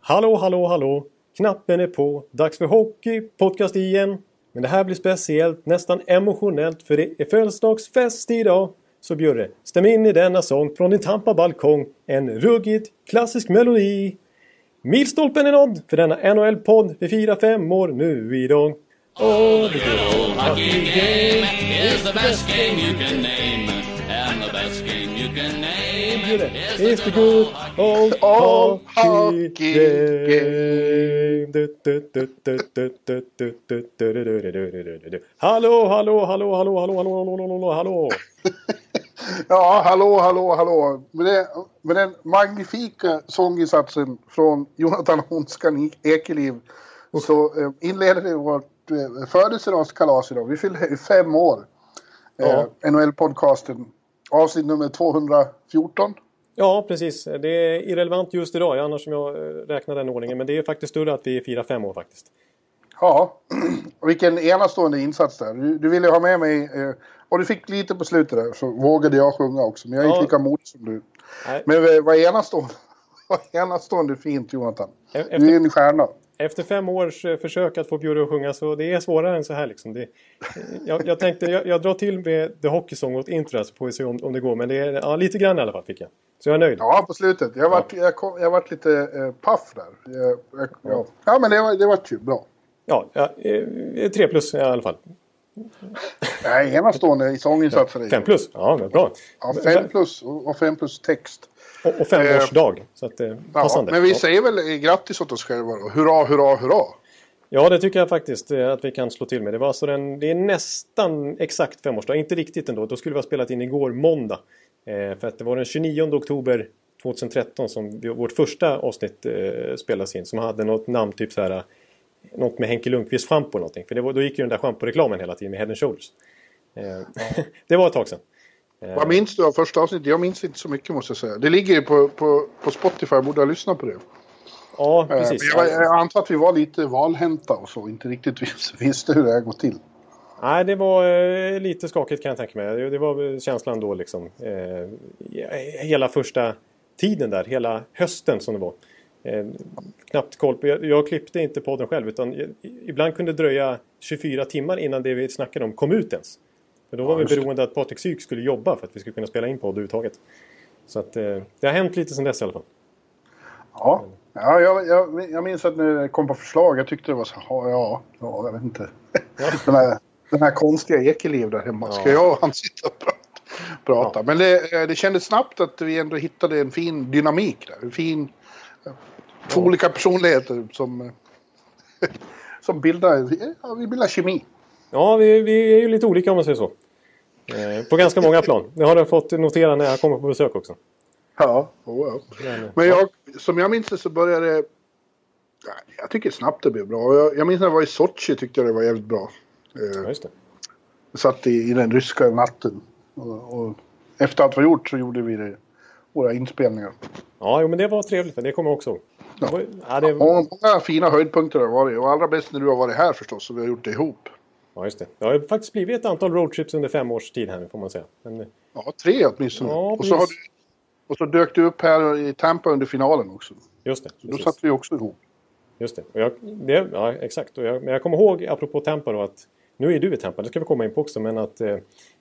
Hallå, hallå, hallå! Knappen är på. Dags för hockey, podcast igen. Men det här blir speciellt, nästan emotionellt, för det är födelsedagsfest idag. Så Bjurre, stäm in i denna sång från din Tampa-balkong. En ruggigt klassisk melodi. Milstolpen är nådd för denna NHL-podd. Vi firar fem år nu idag. Oh, the good hockey game is the best game you can name. And the best game you can name is the good old Old hockey game. Du. Hallå, hallå, hallå, hallå, hallå, hallå, hallå, hallå, hallå. Ja, hallå, hallå, hallå. Med, det, med den magnifika sånginsatsen från Jonathan Honskan Ekeliv så eh, inleder vi vårt födelsedagskalas idag. Vi fyller fem år. Ja. Eh, NHL-podcasten. Avsnitt nummer 214. Ja, precis. Det är irrelevant just idag, annars som jag eh, räknar den ordningen. Men det är faktiskt större att vi firar fem år faktiskt. Ja, vilken enastående insats där. Du, du ville ha med mig eh, och du fick lite på slutet där så vågade jag sjunga också. Men jag är Ja. inte lika modig som du. Nej. Men eh, vad enastående, vad enastående fint Jonathan. E- Du är Efter, en stjärna. Efter fem års eh, försök att få Bjurre att sjunga så det är svårare än så här liksom. Det, jag, jag tänkte, jag, jag drar till med The Hockey Song åt intro så får vi se om, om det går. Men det är ja, lite grann i alla fall fick jag. Så jag är nöjd. Ja, på slutet. Jag vart, jag kom, jag vart lite eh, paff där. Jag, ja. ja, men det var, det vart ju bra. Ja, ja eh, tre plus i alla fall. Nej, enastående i sånginsatser. Fem plus, ja bra. Ja, fem plus och fem plus text. Och, och femårsdag. Så att, eh, Ja, passande. men vi Ja. säger väl eh, grattis åt oss själva då. Hurra, hurra, hurra. Ja, det tycker jag faktiskt eh, att vi kan slå till med. Det, var alltså den, det är nästan exakt femårsdag. Inte riktigt ändå. Då skulle vi ha spelat in igår måndag. Eh, för att det var den 29 oktober 2013 som vi, vårt första avsnitt eh, spelades in. Som hade något namn typ så här. eh, Något med Henke Lundqvist schampo eller någonting. För det var, då gick ju den där schamporeklamen hela tiden med Head Shoulders. Eh, det var ett tag sedan. Eh, Vad minns du av första avsnittet? Jag minns inte så mycket måste jag säga. Det ligger ju på, på, på Spotify. Jag borde ha lyssnat på det. Ja, Eh, precis. Jag, jag antar att vi var lite valhänta och så. Inte riktigt vis- visste hur det här går till. Nej, det var eh, lite skakigt kan jag tänka mig. Det, var känslan då liksom. Hela första tiden där, hela hösten som det var. Knappt koll på. Jag, klippte inte podden själv utan ibland kunde det dröja 24 timmar innan det vi snackade om kom ut ens. För då var vi just det. beroende att Patrik Syk skulle jobba för att vi skulle kunna spela in podd överhuvudtaget. Så att eh, det har hänt lite sedan dess i alla fall. Ja, ja jag, jag, jag minns att när det kom på förslag. Jag tyckte det var så ja, ja, ja jag vet inte. Den, här, den här konstiga Ekeliv där hemma. Ska Ja. jag och han sitta och prata? prata. Men det, eh, det kändes snabbt att vi ändå hittade en fin dynamik där. En fin... Två olika personligheter som... som bildar... Ja, vi bildar kemi. Ja, vi, vi är ju lite olika om man säger så. Eh, på ganska många plan. Det har jag fått notera när jag kommer på besök också. Ja, oh, ja. Men, jag, som jag minns det så började det... Ja, Jag tycker snabbt det blev bra. Jag, jag minns när jag var i Sochi tyckte jag det var jävligt bra. Eh, Ja, just det. Vi satt i, i den ryska natten. Och, och efter allt var gjort så gjorde vi det, våra inspelningar. Ja, jo, men det var trevligt. Det kommer jag också ihåg. Det var, ja, det, Och många fina höjdpunkter har det varit. Och allra bäst när du har varit här förstås. Så vi har gjort det ihop. Ja, just det. Det har ju faktiskt blivit ett antal roadtrips under fem års tid här nu får man säga. Men, eh, Ja, tre åtminstone. Ja, och, så har du, och så dök du upp här i Tampa under finalen också. just det. Så då satt vi också ihop. Just det. Och jag, det ja, exakt. Och jag, men jag kommer ihåg, apropå Tampa då, att nu är du i Tampa, det ska vi komma in på också, men att eh,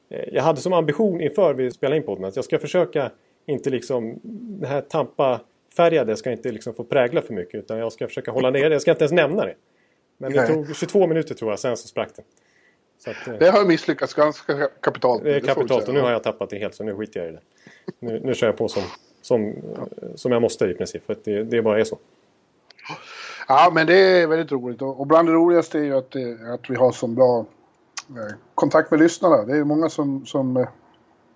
jag hade som ambition inför vi spelade in podden att jag ska försöka inte liksom, det här Tampa-färgade ska inte liksom få prägla för mycket, utan jag ska försöka hålla ner det. Jag ska inte ens nämna det. Men det tog 22 minuter tror jag, sen så sprack det. Att, eh, Det har misslyckats ganska kapitalt. det är kapitalt och nu har jag tappat det helt, så nu skiter jag i det. Nu, nu kör jag på som, som, som jag måste i princip, för det, det bara är så. Ja, men det är väldigt roligt. Och bland det roligaste är ju att, det, att vi har så bra eh, kontakt med lyssnarna. Det är många som, som eh,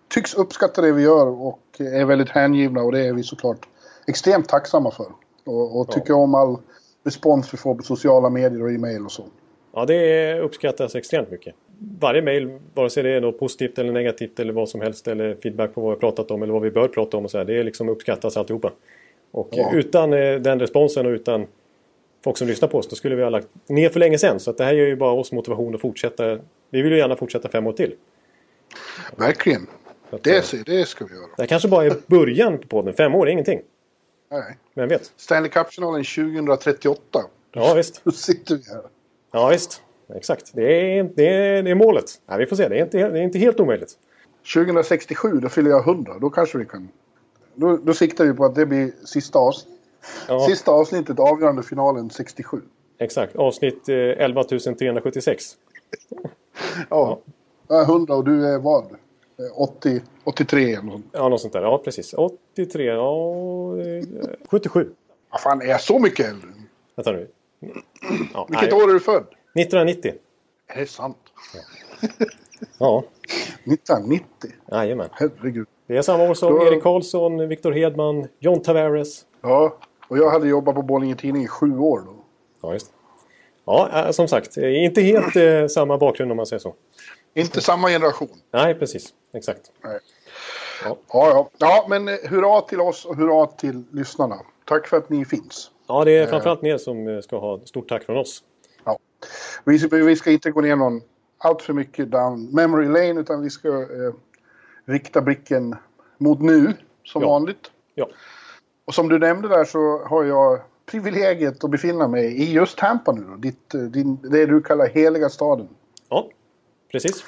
tycks uppskatta det vi gör och är väldigt hängivna och det är vi såklart extremt tacksamma för. Och, och Ja. tycker om all respons vi får på sociala medier och e-mail och så. Ja, det uppskattas extremt mycket. Varje mejl, vare sig det är något positivt eller negativt eller vad som helst eller feedback på vad vi pratat om eller vad vi bör prata om och så här, det är liksom uppskattas alltihopa. Och Ja. utan eh, den responsen och utan folk som lyssnar på oss, då skulle vi ha lagt ner för länge sedan. Så det här ger ju bara oss motivation att fortsätta. Vi vill ju gärna fortsätta fem år till. Verkligen. Att, Det, eh, det ska vi göra. det här kanske bara är början på podden. Fem år är ingenting. Nej. Vem vet? Stanley Cup-finalen 2038. Ja, visst. Då sitter vi här. Ja, visst. Exakt. Det är, det är, det är målet. Ja, vi får se. Det är, inte, det är inte helt omöjligt. 2067, då fyller jag 100. Då kanske vi kan... Då, då siktar vi på att det blir sista, avs... Ja, sista avsnittet, avgörande finalen 67. exakt. Avsnitt eh, 11 376. Ja. Jag är 100 och du är vad? Eh, 80, 83 eller något. Ja, något sånt där. Ja, precis. 83, ja... eh, 77. Vad fan, är jag så mycket äldre? Vänta nu. Ja, Vilket nej, år är du född? 1990. Är det sant? Ja, 1990? jajamän. Herregud. Det är samma år som Då- Erik Karlsson, Viktor Hedman, John Tavares. Ja, och jag hade jobbat på Borlänge Tidning i sju år då. Ja, just. Ja, eh, som sagt. eh, Inte helt eh, samma bakgrund om man säger så. Inte samma generation. Nej, precis. Exakt. Nej. Ja. Ja, ja. ja, men eh, hurra till oss och hurra till lyssnarna. Tack för att ni finns. Ja, det är framförallt ni som eh, ska ha stort tack från oss. Ja. Vi, vi ska inte gå ner någon allt för mycket down memory lane utan vi ska eh, rikta blicken mot nu som Ja. vanligt. Ja, Och som du nämnde där så har jag privilegiet att befinna mig i just Tampa nu då. Ditt, eh, din, det du kallar heliga staden. ja precis.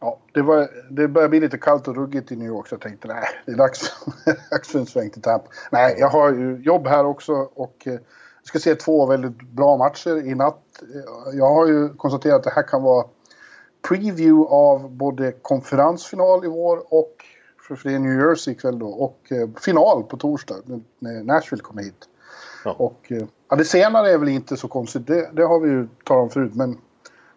Ja, det, var, det börjar bli lite kallt och ruggigt i New York så jag tänkte nej, det är dags, dags för en sväng till Tampa. Nej, jag har ju jobb här också och eh, jag ska se två väldigt bra matcher i natt. Eh, Jag har ju konstaterat att det här kan vara preview av både konferensfinal i vår och för för det är New Jersey ikväll då och eh, final på torsdag när Nashville kommer hit. Ja. Och eh, ja, det senare är väl inte så konstigt, det, det har vi ju talat om förut men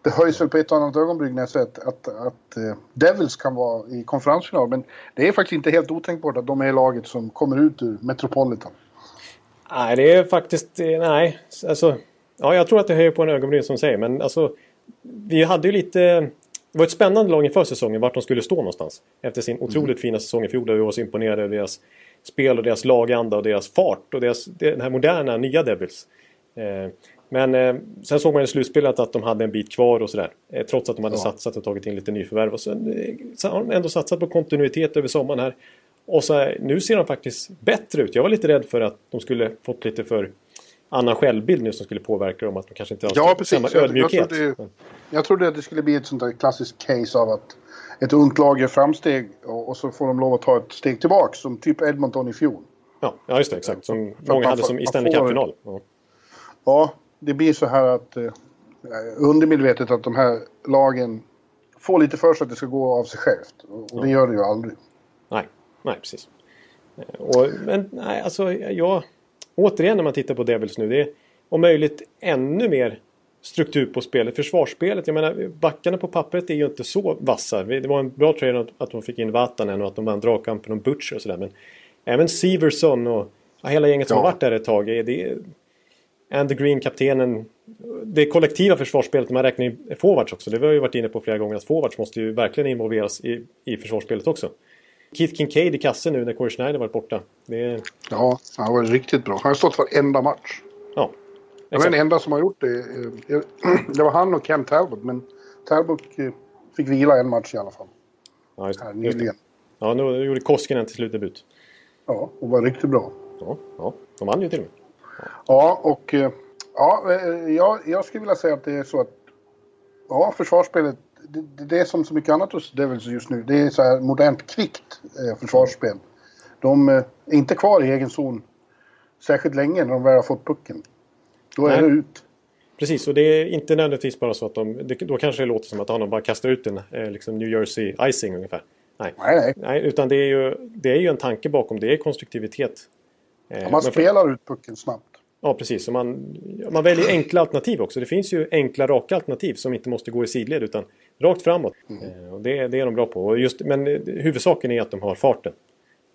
det höjs väl på ett och annat ögonblick när jag säger att, att, att eh, Devils kan vara i konferensfinal. Men det är faktiskt inte helt otänkbart att de är laget som kommer ut ur Metropolitan. Nej, det är faktiskt... eh, Nej, alltså... Ja, jag tror att det höjer på en ögonbryn som säger, men alltså... Vi hade ju lite... Det var ett spännande lag inför säsongen vart de skulle stå någonstans. Efter sin otroligt fina säsong i fjol där vi var så imponerade över deras spel och deras laganda och deras fart och deras, den här moderna nya Devils. Eh, men eh, sen såg man i slutspelet att de hade en bit kvar och sådär. Eh, trots att de hade Ja. satsat och tagit in lite nyförvärv. Och sen, eh, har de ändå satsat på kontinuitet över sommaren här. Och så, här, nu ser de faktiskt bättre ut. Jag var lite rädd för att de skulle fått lite för annan självbild nu som skulle påverka dem. Att de kanske inte har Ja, samma Jag- jag ödmjukhet. trodde- Jag trodde att det skulle bli ett sånt där klassiskt case av att ett ungt lag gör framsteg och, och så får de lov att ta ett steg tillbaks. Som typ Edmonton i fjol. Ja, ja, just det. Exakt. Som många hade som i Stanley Cup-final. Ja. Ja, det blir så här att eh, undermedvetet att de här lagen får lite för sig att det ska gå av sig självt. Och, och det gör det ju aldrig. Nej, nej precis. Eh, Och, men nej, alltså jag... Återigen när man tittar på Devils nu. Det är om möjligt ännu mer struktur på spelet. Försvarsspelet, jag menar backarna på pappret är ju inte så vassa. Det var en bra trade att, de fick in Vatanen och att de vann dragkampen om Butcher och sådär. Men även Severson och ja, hela gänget som Ja. har varit där ett tag. Det är, Andy Green, kaptenen. Det kollektiva försvarsspelet, man räknar in forwards också. Det har vi ju varit inne på flera gånger. Att forwards måste ju verkligen involveras i, i försvarsspelet också. Keith Kincaid i kassen nu när Corey Schneider varit borta. Det. Ja, han var riktigt bra. Han har stått varenda match. Ja. Jag var den enda som har gjort det. eh, Det var han och Ken Talbot. Men Talbot eh, fick vila en match i alla fall. Ja, just, Här just det. nyligen. Ja, nu gjorde Koskinen till slut debut. Ja, och var riktigt bra. Ja, ja, de vann ju till och med. Ja, och eh, ja, eh, jag, jag skulle vilja säga att det är så att ja, försvarsspelet, det, det- är som så mycket annat hos Devils just nu. Det är så här modernt kvickt eh, försvarsspel. De är inte kvar i egen zon särskilt länge när de väl har fått pucken. Då är Nej. det ut. Precis, och det är inte nödvändigtvis bara så att de... Det, då kanske det låter som att de bara kastar ut en eh, liksom New Jersey icing ungefär. Nej, nej. Nej, utan det är, ju, det är ju en tanke bakom. Det är konstruktivitet. Eh, Man men för- spelar ut pucken snabbt. Ja, precis. Och man, man väljer enkla alternativ också. Det finns ju enkla, raka alternativ som inte måste gå i sidled utan rakt framåt. Eh, och det, det är de bra på. Och just, men eh, huvudsaken är att de har farten.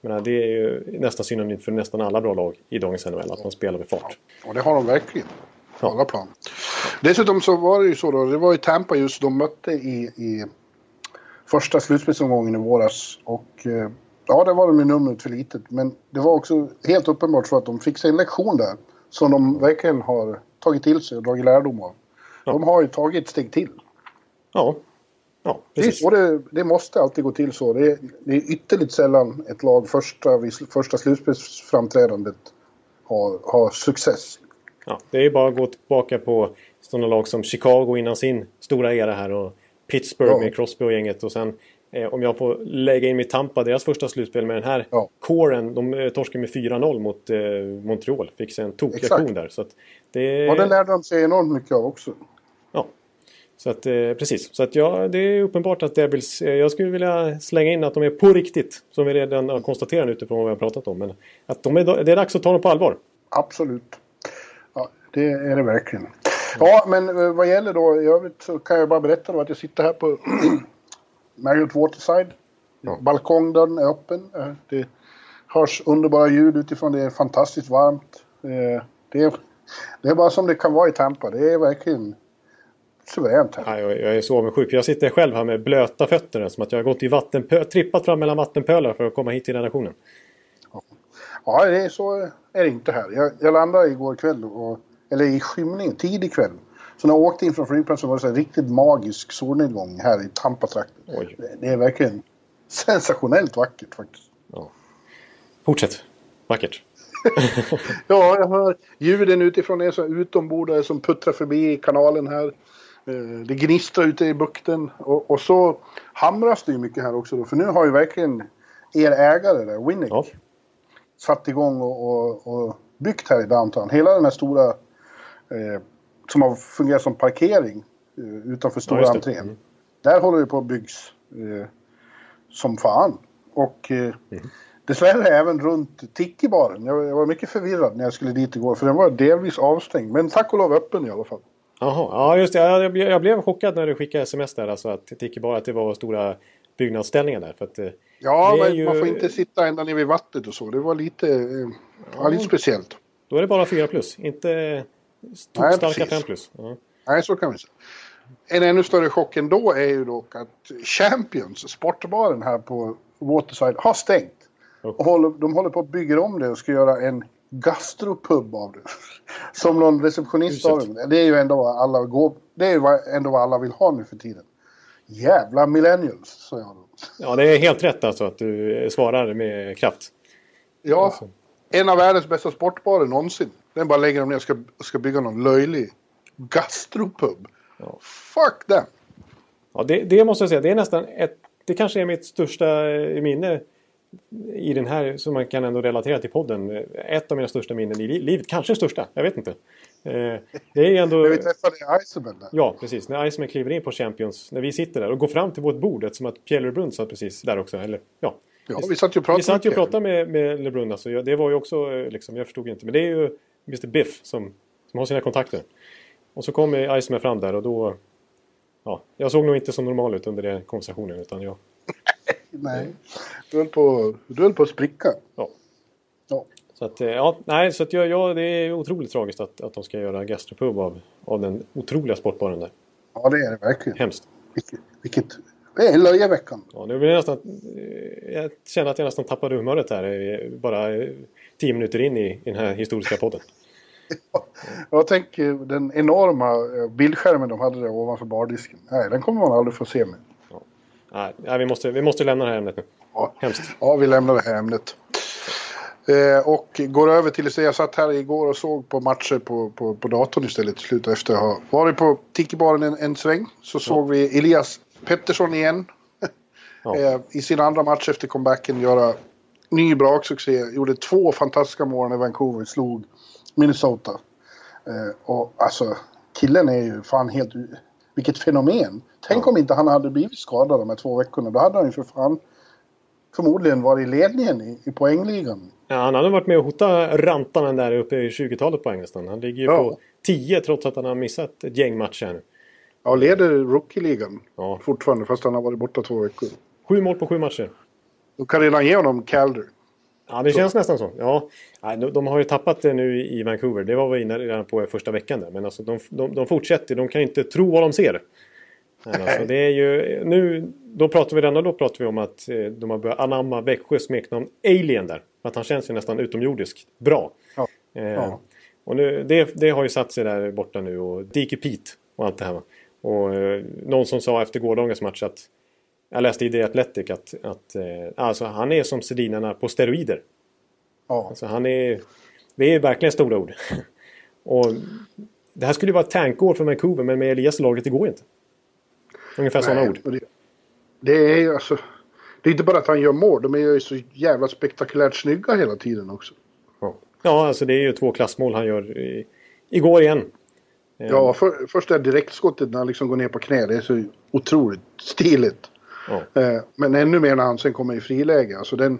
Menar, det är ju nästan synonymt för nästan alla bra lag i dagens NHL, att man spelar med fart. Och det har de verkligen. På Ja. alla plan. Dessutom så var det ju så då, det var ju Tampa just de mötte i, i första slutspelsomgången i våras. Och ja, där var de ju numret för litet. Men det var också helt uppenbart så att de fick sig en lektion där. Som de verkligen har tagit till sig och dragit lärdom av. De har ju tagit ett steg till. Ja, Ja, Det, precis. så det, det måste alltid gå till så. Det är, det är ytterligt sällan ett lag första, första slutspelsframträdandet har, har success. Ja, det är bara att gå tillbaka på sådana lag som Chicago innan sin stora era här och Pittsburgh Ja. med Crosby och gänget och sen eh, om jag får lägga in mitt Tampa, deras första slutspel med den här Ja. kåren. De eh, torskade med 4-0 mot eh, Montreal. Fick sig en tokreaktion där. Så att det, Och det lärde de sig enormt mycket av också. Ja. Så att, eh, precis. Så att ja, det är uppenbart att Devils... Eh, jag skulle vilja slänga in att de är på riktigt. Som vi redan har konstaterat utifrån vad vi har pratat om. Men att de är, det är dags att ta dem på allvar. Absolut. Ja, det är det verkligen. Ja, men eh, vad gäller då i övrigt så kan jag bara berätta då att jag sitter här på Marriott Waterside. Ja. Balkongdörren är öppen. Eh, Det hörs underbara ljud utifrån. Det är fantastiskt varmt. Eh, Det är, det är bara som det kan vara i Tampa. Det är verkligen suveränt här. Ja, jag, jag är så avundsjuk. Jag sitter själv här med blöta fötter. Som att jag har gått i vattenpö- trippat fram mellan vattenpölar för att komma hit till redaktionen. Ja, det är så är det inte här. Jag, jag landade igår kväll, och, eller i skymning, tidig kväll. Så när jag åkte in från flygplatsen var det så här riktigt magisk solnedgång här i Tampa-trakten. Det, det är verkligen sensationellt vackert faktiskt. Fortsätt. Vackert. Ja, jag hör ljuden utifrån är så utombordare som puttrar förbi i kanalen här. Eh, Det gnistrar ute i bukten och, och så hamras det ju mycket här också då. För nu har ju verkligen er ägare där, Winnick, Ja. satt igång och, och, och byggt här i downtown. Hela den här stora eh, som har fungerat som parkering eh, utanför stora det. entrén. Mm. Där håller det på att byggs eh, som fan. Och eh, Mm. dessvärre även runt Tiki-baren. Jag, jag var mycket förvirrad när jag skulle dit igår för den var delvis avstängd. Men tack och lov öppen i alla fall. Jaha, ja just det. Ja, Jag blev, jag blev chockad när du skickade sms där. Alltså att bara att det var stora byggnadsställningar där. För att, eh, Ja, men ju- man får inte sitta ända nere vid vattnet och så. Det var lite, eh, ja, lite speciellt. då är det bara 4 plus. Inte Nej, starka precis. 5 plus. Ja. Nej, så kan vi säga. En ännu större chock ändå är ju dock att Champions, sportbaren här på Waterside, har stängt. Och håller, de håller på att bygga om det och ska göra en gastropub av det. Som någon receptionist sa. Det är ju ändå vad alla går, det är ju ändå vad alla vill ha nu för tiden. Jävla millennials, sa jag då. ja, det är helt rätt alltså att du svarar med kraft. Ja, Alltså. en av världens bästa sportbarer någonsin. Den bara lägger de ner och ska, ska bygga någon löjlig gastropub. Ja. Fuck them! Ja, det, det måste jag säga. Det är nästan ett... Det kanske är mitt största eh, minne i den här som man kan ändå relatera till podden. Ett av mina största minnen i li- livet. Kanske största. Jag vet inte. Eh, Det är ändå... När vi träffade Iceman där. Ja, precis. När Iceman kliver in på Champions. När vi sitter där och går fram till vårt bord. Eftersom att Pierre LeBrun satt precis där också. Eller, ja. Ja, vi satt ju och pratade Vi satt ju och pratade med, med LeBrun. Alltså. Det var ju också, eh, liksom, jag förstod inte. Men det är ju Mr Biff som, som har sina kontakter. Och så kommer Iceman fram där och då... Ja, jag såg nog inte så normal ut under den konversationen. Utan jag, Nej. Du höll på, du höll på att spricka. ja. Ja. Så att, eh, ja, nej, så att jag, ja, det är otroligt tragiskt att, att de ska göra gastropub av, av den otroliga sportbaren där. ja, det är det verkligen. Hemskt. Vilket, vilket det är löjeväckande. Ja, nu vill jag nästan... Jag känner att jag nästan tappade humöret här. eh, Bara eh, tio minuter in i, i den här historiska podden. Jag tänker den enorma eh, bildskärmen de hade där ovanför bardisken. Nej, den kommer man aldrig få se med. Nej, nej, vi, måste, vi måste lämna det här ämnet nu. Ja, Hemskt. ja vi lämnar det här ämnet. Eh, och går över till det. Jag satt här igår och såg på matcher på, på, på datorn istället till slut. Efter att ha varit på Tiki-baren en, en sväng så såg vi Elias Pettersson igen. Ja. eh, I sin andra match efter comebacken göra ny braksuccé. Gjorde två fantastiska mål när Vancouver slog Minnesota. Eh, och alltså, killen är ju fan helt... Vilket fenomen! Tänk om inte han hade blivit skadad de här två veckorna. Då hade han ju för fan förmodligen varit i ledningen i, i poängligan. Ja, han hade varit med och hotat rantanen där uppe i 20-talet på nästan. Han ligger ju Ja. på 10 trots att han har missat ett gäng matcher. Ja, leder rookie-ligan Ja. fortfarande fast han har varit borta två veckor. Sju mål på sju matcher. De kan redan ge honom Calder. Ja, det känns nästan så. Ja, de, har ju tappat det nu i Vancouver. Det var vi inne redan på första veckan där. Men alltså, de, de, de fortsätter. De kan inte tro vad de ser. Men alltså, det är ju, nu, då pratar vi redan då pratar vi om att eh, de har börjat anamma Växjös smeknamn Alien där. Att han känns ju nästan utomjordiskt bra. Ja. Eh, Ja. Och nu, det, det har ju satt sig där borta nu och Dike Pete och allt det här. Och eh, någon som sa efter gårdagens match att jag läste i The Athletic att, att eh, alltså, han är som Sedinarna på steroider. Ja. Alltså, han är, det är verkligen stora ord. och det här skulle ju vara ett tankår för Vancouver men med Elias laget det går inte. Ungefär sådana ord. Det, det är ju alltså... Det är inte bara att han gör mål, de är ju så jävla spektakulärt snygga hela tiden också. Ja. ja, alltså det är ju två klassmål han gör i, igår igen. Eh, Ja, för, först det här direktskottet när han liksom går ner på knä, det är så otroligt stiligt. ja. Eh, men ännu mer när han sen kommer i friläge. Alltså den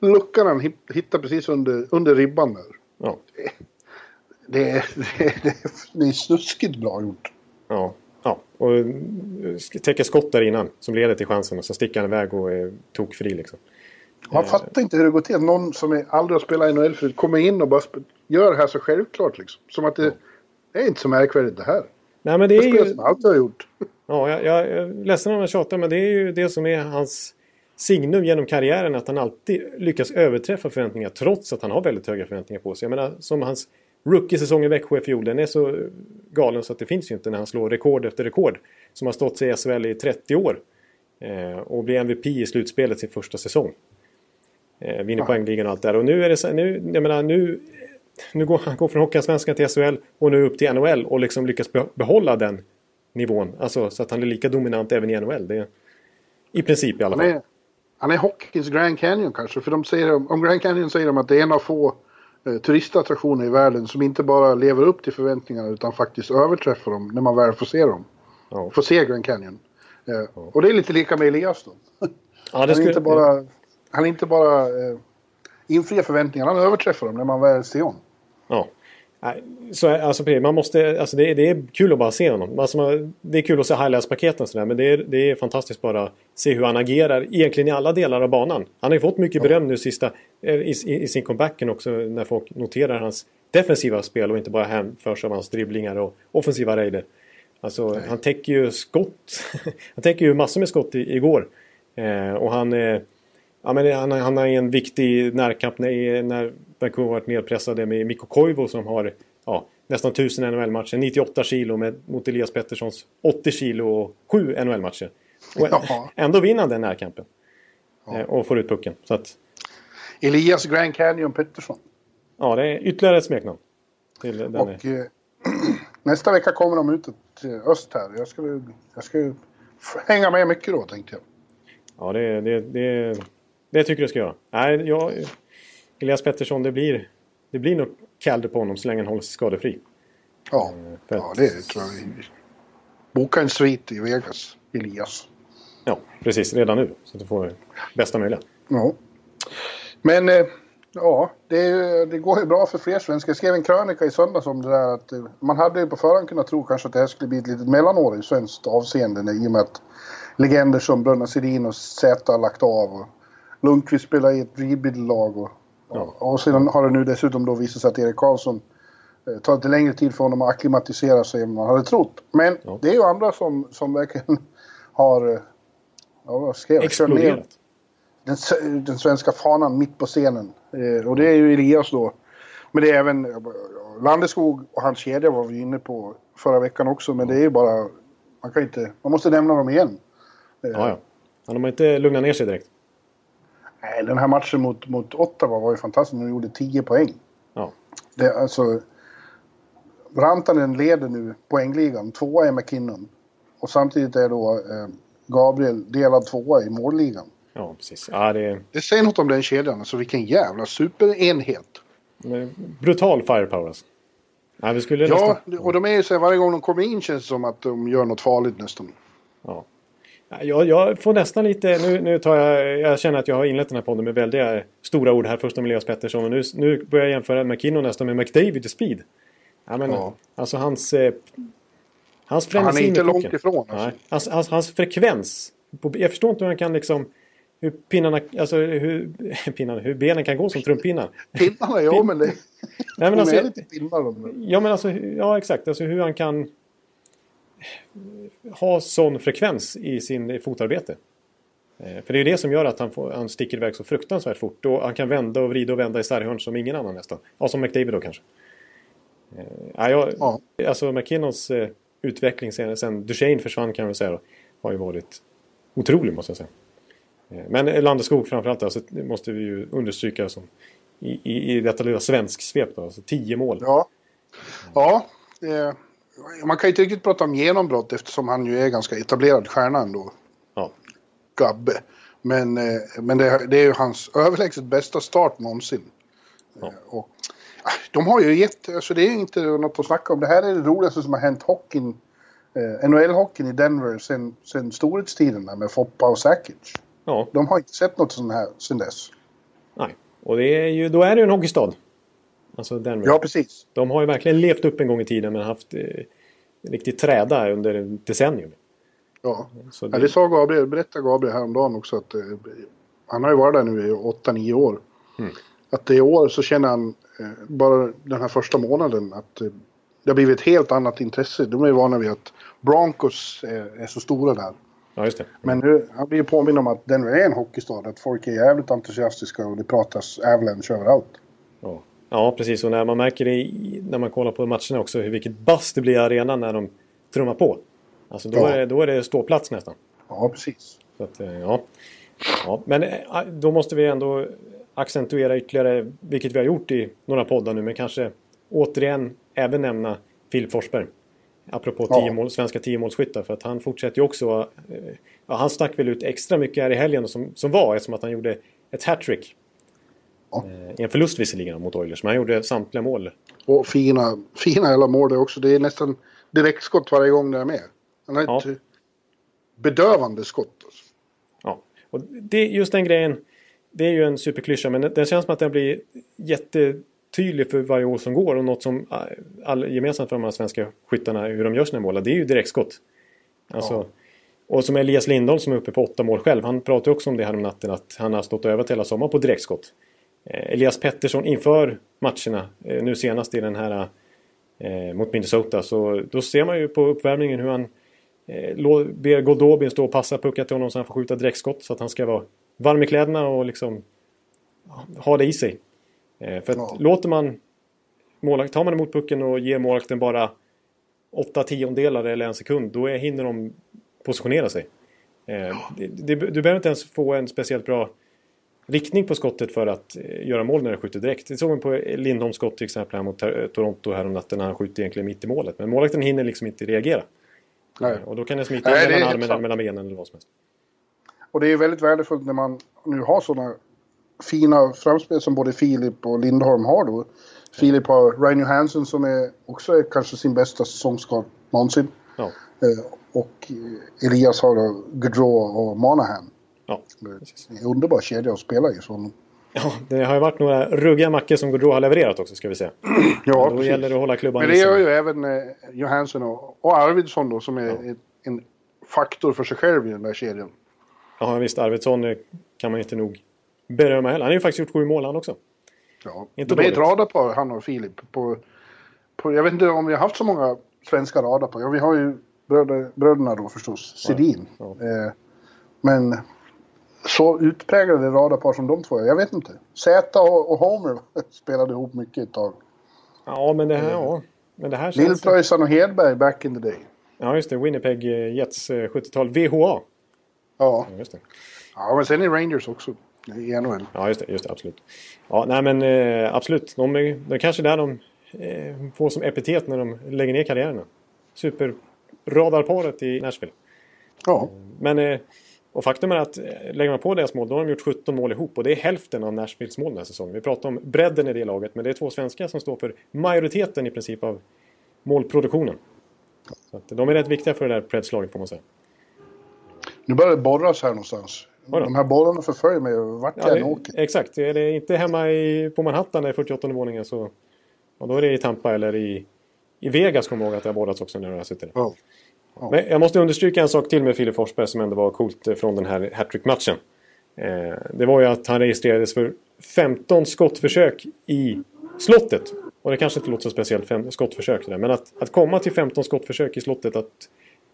luckan han hit- hittar precis under, under ribban där. ja. Det är, det, är, det, är, det är snuskigt bra gjort. Ja, ja. och eh, täcker skott där innan som leder till chansen och så sticker han iväg och är tokfri liksom. Man fattar inte hur det går till. Någon som aldrig har spelat i NHL förut kommer in och bara gör det här så självklart liksom. Som att det, det är inte så märkvärdigt det här. Nej men det Det är ju... som alltid har gjort. Ja, jag, jag är ledsen om jag tjatar men det är ju det som är hans signum genom karriären att han alltid lyckas överträffa förväntningar trots att han har väldigt höga förväntningar på sig. Jag menar som hans rookie-säsong i Växjö i fjol, den är så galen så att det finns ju inte när han slår rekord efter rekord. Som har stått sig i SHL i 30 år. Eh, och blir MVP i slutspelet sin första säsong. Eh, vinner Ja. poängligan och allt där. Och nu är det så, nu, jag menar nu, nu går han går från Hockeyallsvenskan till SHL och nu upp till NHL och liksom lyckas be- behålla den nivån. Alltså så att han är lika dominant även i NHL. Det är, I princip i alla Han fall. är, han är hockeyns Grand Canyon kanske. För de säger, om Grand Canyon säger de att det är en av få eh, turistattraktioner i världen som inte bara lever upp till förväntningarna utan faktiskt överträffar dem när man väl får se dem. Ja. Får se Grand Canyon. Eh, och det är lite lika med Elias då. Ja, Han är skulle, inte bara, han är inte bara eh, infriar förväntningarna, han överträffar dem när man väl ser honom. Nej, Så, alltså, man måste, alltså, det, är- det är kul att bara se honom. Alltså, man, det är kul att se highlights-paketen sådär, men det är, det är fantastiskt bara att se hur han agerar egentligen i alla delar av banan. Han har ju fått mycket beröm nu sista, eh, i, i, i sin comebacken också när folk noterar hans defensiva spel och inte bara hänförs av hans dribblingar och offensiva raider. Alltså, han täcker ju skott. han täcker ju massor med skott i, igår. Eh, och han... Eh, Ja, men han, han har en viktig närkamp när, när Vancouver varit nedpressade med Mikko Koivu som har ja, nästan 1000 NHL-matcher. 98 kilo med, mot Elias Petterssons 80 kilo och 7 NHL-matcher. Ja. Ändå vinner han den närkampen. Ja. Eh, och får ut pucken. Så att, Elias Grand Canyon Pettersson. ja, det är ytterligare ett smeknamn. Till den Och eh, nästa vecka kommer de ut till öst här. Jag ska, jag ska hänga med mycket då tänkte jag. Ja, det, det, det, det tycker jag ska göra. Nej, jag, Elias Pettersson, det blir, det blir nog Calder på honom så länge han håller sig skadefri. Ja, för ja det tror jag. Boka en svit i Vegas, Elias. Ja, precis. Redan nu. Så att du får bästa möjliga. Ja. Men eh, ja, det, det går ju bra för fler svenskar. Jag skrev en krönika i söndags om det där att eh, man hade ju på förhand kunnat tro kanske att det här skulle bli ett litet mellanår i svenskt avseende i och med att legender som Bröderna Sedin och Zäta har lagt av och Lundqvist spelar i ett rebuild-lag och, Ja. och, sedan har det nu dessutom då visat sig att Erik Karlsson eh, tar lite längre tid för honom att acklimatisera sig än man hade trott. Men Ja. det är ju andra som, som verkligen har eh, ja, vad skrev jag? Exploderat. den, den svenska fanan mitt på scenen. Eh, och det är ju Elias då. Men det är även Landeskog och hans kedja var vi inne på förra veckan också. Men det är ju bara... Man kan inte... Man måste nämna dem igen. Eh, Ja, ja. Han har inte lugnat ner sig direkt. Nej, den här matchen mot, mot Ottawa var ju fantastisk. De gjorde 10 poäng. Ja. Det, alltså... Rantanen leder nu poängligan. Tvåa är McKinnon. Och samtidigt är då eh, Gabriel delad tvåa i målligan. Ja, precis. Ja, det Det säger något om den kedjan. Alltså vilken jävla superenhet. en brutal firepower alltså. Ja, vi skulle Ja, nästan... och de är ju så här, varje gång de kommer in känns det som att de gör något farligt nästan. Ja. Ja, Jag, jag får nästan lite... Nu, nu tar jag... Jag känner att jag har inlett den här podden med väldiga stora ord här. Först om Elias Pettersson och nu, nu börjar jag jämföra McKinnon nästan med McDavid i speed. Ja, men, Ja. Alltså hans... Eh, hans Han är frenesi inte långt ifrån. Alltså. Nej, hans, hans, hans frekvens. På, jag förstår inte hur han kan liksom... Hur pinnarna... Alltså hur, pinnarna, hur benen kan gå som trumpinnar. Pinnarna, ja men det... Nej, men alltså, pinnar de. Ja, men alltså, ja exakt. Alltså hur han kan ha sån frekvens i sin fotarbete. Eh, För det är det som gör att han, får, han sticker iväg så fruktansvärt fort. Och han kan vända och vrida och vända i sarghörn som ingen annan nästan. Ja, som McDavid då kanske. Eh, Ja, jag, Ja. Alltså McKinnons eh, utveckling sen, sen Duchene försvann kan väl säga då, har ju varit otrolig måste jag säga. Men Landeskog framförallt alltså, det måste vi ju understryka som i, i, i detta lilla svensk svep då, alltså 10 mål. Ja. Ja. Eh, man kan ju inte riktigt prata om genombrott eftersom han ju är ganska etablerad stjärna ändå. Ja. Gabbe. Men, eh, men det, det är ju hans överlägset bästa start någonsin. Ja. Eh, och, ah, de har ju gett, alltså det är inte något att snacka om. Det här är det roligaste som har hänt hockeyn, eh, NHL-hockeyn i Denver sen, sen storhetstiderna med Foppa och Sakic. ja, De har inte sett något sånt här sen dess. nej. Och det är ju, då är det ju en hockeystad. Alltså Denver. Ja, precis. De har ju verkligen levt upp en gång i tiden men haft eh, riktigt träda under ett decennium. Ja. Så Ja, det, det sa Gabriel, berättade Gabriel häromdagen också att eh, han har ju varit där nu i 8-9 år. Mm. Att i år så känner han eh, bara den här första månaden att eh, det har blivit ett helt annat intresse. De är ju vana vid att Broncos är, är så stora där. ja, just det. Men nu, han blir ju påminn om att Denver är en hockeystad. Att folk är jävligt entusiastiska och det pratas Avalanche överallt. Ja. Ja, precis. Och när man märker det i, när man kollar på matcherna också hur vilket bass det blir i arenan när de trummar på. Alltså då, Ja. är, då är det ståplats nästan. Ja, precis. Att, eh, ja. ja. Men eh, då måste vi ändå accentuera ytterligare, vilket vi har gjort i några poddar nu, men kanske återigen även nämna Filip Forsberg. Apropå Ja. tio mål, svenska tiomålsskyttar, för att han fortsätter ju också... eh, Ja, han stack väl ut extra mycket här i helgen som, som var, eftersom att han gjorde ett hattrick. Ja. Eh, en förlust visserligen mot Oilers, men han gjorde samtliga mål. Och fina, fina hela mål det också. Det är nästan direktskott varje gång det är med. Han har ett Ja. eh, bedövande skott. Alltså. Ja. Och det, just den grejen, det är ju en superklyscha men det känns som att den blir jättetydlig för varje år som går och något som all, gemensamt för de här svenska skyttarna, hur de gör sina mål, det är ju direktskott. Alltså, Ja. Och som Elias Lindholm som är uppe på åtta mål själv, han pratade också om det här om natten att han har stått övat hela sommaren på direktskott. Eh, Elias Pettersson inför matcherna, eh, nu senast i den här eh, mot Minnesota, så då ser man ju på uppvärmningen hur han ber Goldobin stå och passa puckar till honom så han får skjuta direktskott så att han ska vara varm i kläderna och liksom ha det i sig. För att Ja. låter man målvakt, tar man emot pucken och ger målvakten bara åtta tiondelar eller en sekund, då är, hinner de positionera sig. Det, det, du behöver inte ens få en speciellt bra riktning på skottet för att eh, göra mål när du skjuter direkt. Det såg man på Lindholms skott till exempel här mot eh, Toronto här om natten när han skjuter egentligen mitt i målet. Men målvakten hinner liksom inte reagera. Nej. Och då kan det smita Nej, mellan armen mellan benen eller vad som helst. Och det är väldigt värdefullt när man nu har sådana fina framspel som både Filip och Lindholm har då. Filip har Ryan Johansson som är också är kanske sin bästa säsongsskott någonsin. Ja, Eh, och eh, Elias har då Gaudreau och Monahan. Ja. Det är en underbar kedja att spela i. Så. ja, det har ju varit några ruggiga mackor som Gaudreau har levererat också ska vi säga. Ja, Då precis. gäller det att hålla klubban Men det gör ju även eh, Johansson och, och Arvidsson då som är ett- en faktor för sig själv i den där kedjan. Ja visst, Arvidsson eh, kan man inte nog berömma heller. Han har ju faktiskt gjort sju mål han också. Ja. Inte de är ett radarpar, han och Filip. På, på, jag vet inte om vi har haft så många svenska radarpar. Ja, vi har ju bröder, bröderna då förstås, Sedin. Ja. Eh, men så utpräglade radarpar som de två är, jag vet inte. Zäta och, Homer spelade ihop mycket ett tag. Ja, men det här, ja. Men det här känns... Lillpröjsarn och Hedberg back in the day. Ja, just det. Winnipeg eh, Jets eh, 70-tal. VHA. Ja, Ja, just det. ja men sen är Rangers också i NHL. Ja, just det. Just det absolut. Ja, nej men eh, absolut. De är, det är kanske där de eh, får som epitet när de lägger ner karriärerna. Superradarparet i Nashville. Ja, Men, eh, och faktum är att eh, lägger man på deras mål, då har de gjort 17 mål ihop. Och det är hälften av Nashvilles mål den här säsongen. Vi pratar om bredden i det laget, men det är två svenskar som står för majoriteten i princip av målproduktionen. Så de är rätt viktiga för det där Preds-laget får man säga. nu börjar det borras här någonstans. De här bollarna förföljer mig vart Ja, jag det, än åker. exakt, är det inte hemma i, på Manhattan där i 48 våningen så ja, då är det i Tampa eller i, i Vegas kommer jag ihåg att det har borrats också när jag har suttit där. Ja. Men jag måste understryka en sak till med Filip Forsberg som ändå var coolt från den här hattrick-matchen. Eh, det var ju att han registrerades för 15 skottförsök i slottet. Och det kanske inte låter så speciellt, fem skottförsök det där. Men att, att komma till 15 skottförsök i slottet, att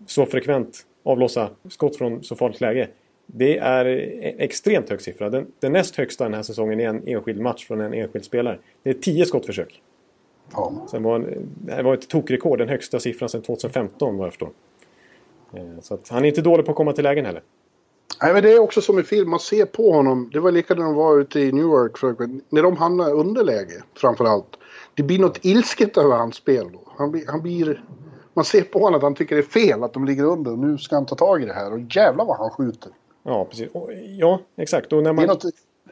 så frekvent avlossa skott från så farligt läge. Det är en extremt hög siffra. Den, den näst högsta den här säsongen i en enskild match från en enskild spelare. Det är 10 skottförsök. Ja. Sen var, det var ett tokrekord, den högsta siffran sedan 2015 vad jag förstår. Eh, Så han är inte dålig på att komma till lägen heller. Nej, men det är också som i film, man ser på honom. Det var likadant när de var ute i New York. För, när de hamnar i underläge framför allt. Det blir något ilsket över hans spel då. Han blir, han blir, man ser på honom att han tycker det är fel att de ligger under. Nu ska han ta tag i det här. Och jävlar vad han skjuter. Ja, precis. Ja, exakt. Och när Det är man, något,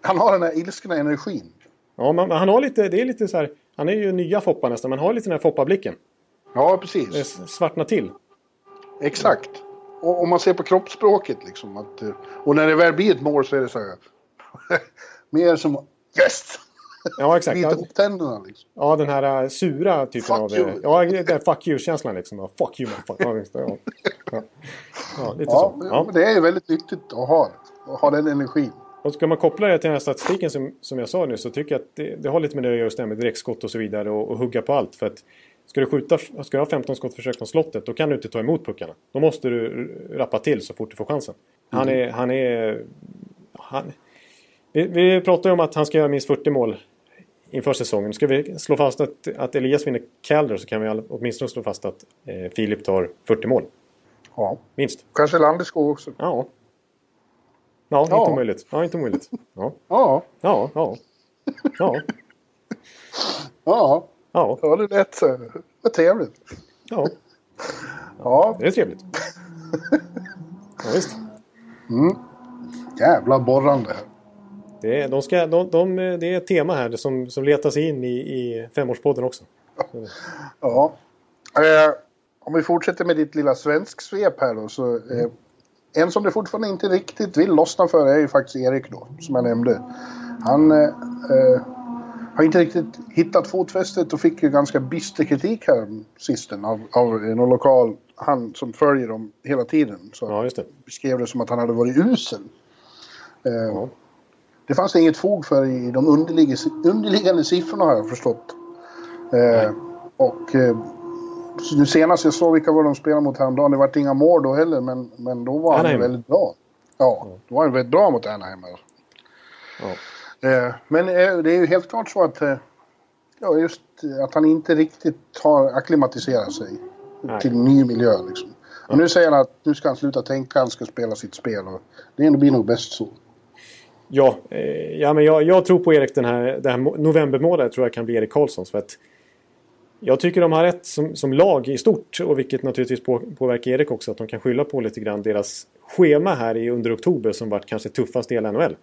han har den här ilskna energin. ja, man, han har lite, det är lite så här, han är ju nya Foppa nästan, man har lite den här Foppa-blicken. Ja, Det precis. svartnar till. Exakt. Och, och man ser på kroppsspråket liksom. Att, eh, och när det väl blir ett mål så är det så här. mer som yes! Ja, exakt. Bita ihop tänderna liksom. ja den här äh, sura typen Fuck av... you. äh, Ja, den fuck you-känslan liksom. Fuck you, fuck. Ja, ja. Ja. ja, lite Ja, så. Ja. men det är ju väldigt nyttigt att ha. Att ha den energin. Och ska man koppla det till den här statistiken som, som jag sa nu så tycker jag att det, det har lite med det att göra just det här med direktskott och så vidare och, och hugga på allt. För att ska du skjuta, ska du ha 15 skottförsök från slottet då kan du inte ta emot puckarna. Då måste du rappa till så fort du får chansen. Han är... Han är han, vi, vi pratar ju om att han ska göra minst 40 mål inför säsongen. Ska vi slå fast att, att Elias vinner Calder så kan vi åtminstone slå fast att eh, Filip tar 40 mål. Ja. Minst. Kanske Landeskog också. Ja. Ja, Ja. inte omöjligt. Ja, inte omöjligt. Ja, Ja. ja, ja. Ja, Ja. Ja, Ja, det lät så. Vad trevligt. ja. Ja. Det är trevligt. Ja, visst. Jävla borrande. Det är, de ska, de, de, det är ett tema här som, som letar sig in i, i femårspodden också. Ja. Eh, om vi fortsätter med ditt lilla svensk svep här då. Så, eh, en som det fortfarande inte riktigt vill lossna för är ju faktiskt Erik då, som jag nämnde. Han eh, eh, har inte riktigt hittat fotfästet och fick ju ganska bister kritik här sisten av, av någon lokal, han som följer dem hela tiden. Så Ja, just det. beskrev det som att han hade varit usel. Eh, Ja. Det fanns det inget fog för i de underliggande, underliggande siffrorna har jag förstått. Eh, och eh, nu senast jag såg vilka var de spelade mot häromdagen, det vart inga mål då heller, men, men då var han Anaheim. väldigt bra. Ja, då var han väldigt bra mot Anaheim. Ja. Eh, men eh, det är ju helt klart så att, eh, ja, just att han inte riktigt har acklimatiserat sig Nej. till ny miljö. Liksom. Och nu säger han att nu ska han sluta tänka, han ska spela sitt spel. Och det blir nog bäst så. Ja, ja men jag, jag tror på Erik den här, det här novembermålet tror jag kan bli Erik Karlssons. För att jag tycker de har rätt som, som lag i stort och vilket naturligtvis på, påverkar Erik också att de kan skylla på lite grann deras schema här i under oktober som varit kanske tuffast i hela NHL.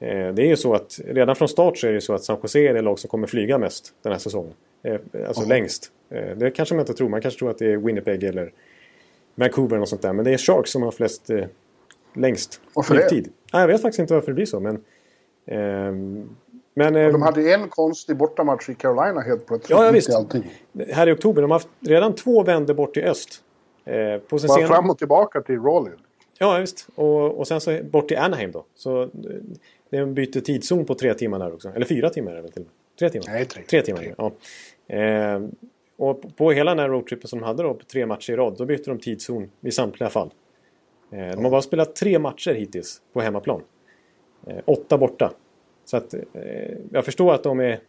Eh, det är ju så att redan från start så är det så att San Jose är det lag som kommer flyga mest den här säsongen. Eh, alltså längst. Eh, det kanske man inte tror. Man kanske tror att det är Winnipeg eller Vancouver eller något sånt där. Men det är Sharks som har flest eh, längst Varför det? Nej, jag vet faktiskt inte varför det blir så. Men, ehm, men eh, De hade ju en konstig bortamatch i Carolina helt plötsligt. Ja, ja, visst. här i oktober, de har haft redan två vändor bort till öst. Eh, på sin Bara fram och tillbaka till Raleigh. Ja, visst. Och, och sen så bort till Anaheim då. Så eh, det är en byte tidszon på tre timmar där också. Eller fyra timmar är det till och med. Tre timmar? Nej, tre. Tre timmar, ja. Eh, och på- hela den här roadtrippen som de hade då, på tre matcher i rad, då bytte de tidszon i samtliga fall. Eh, de har bara spelat tre matcher hittills på hemmaplan. Eh, åtta borta. Så att eh, jag förstår att de är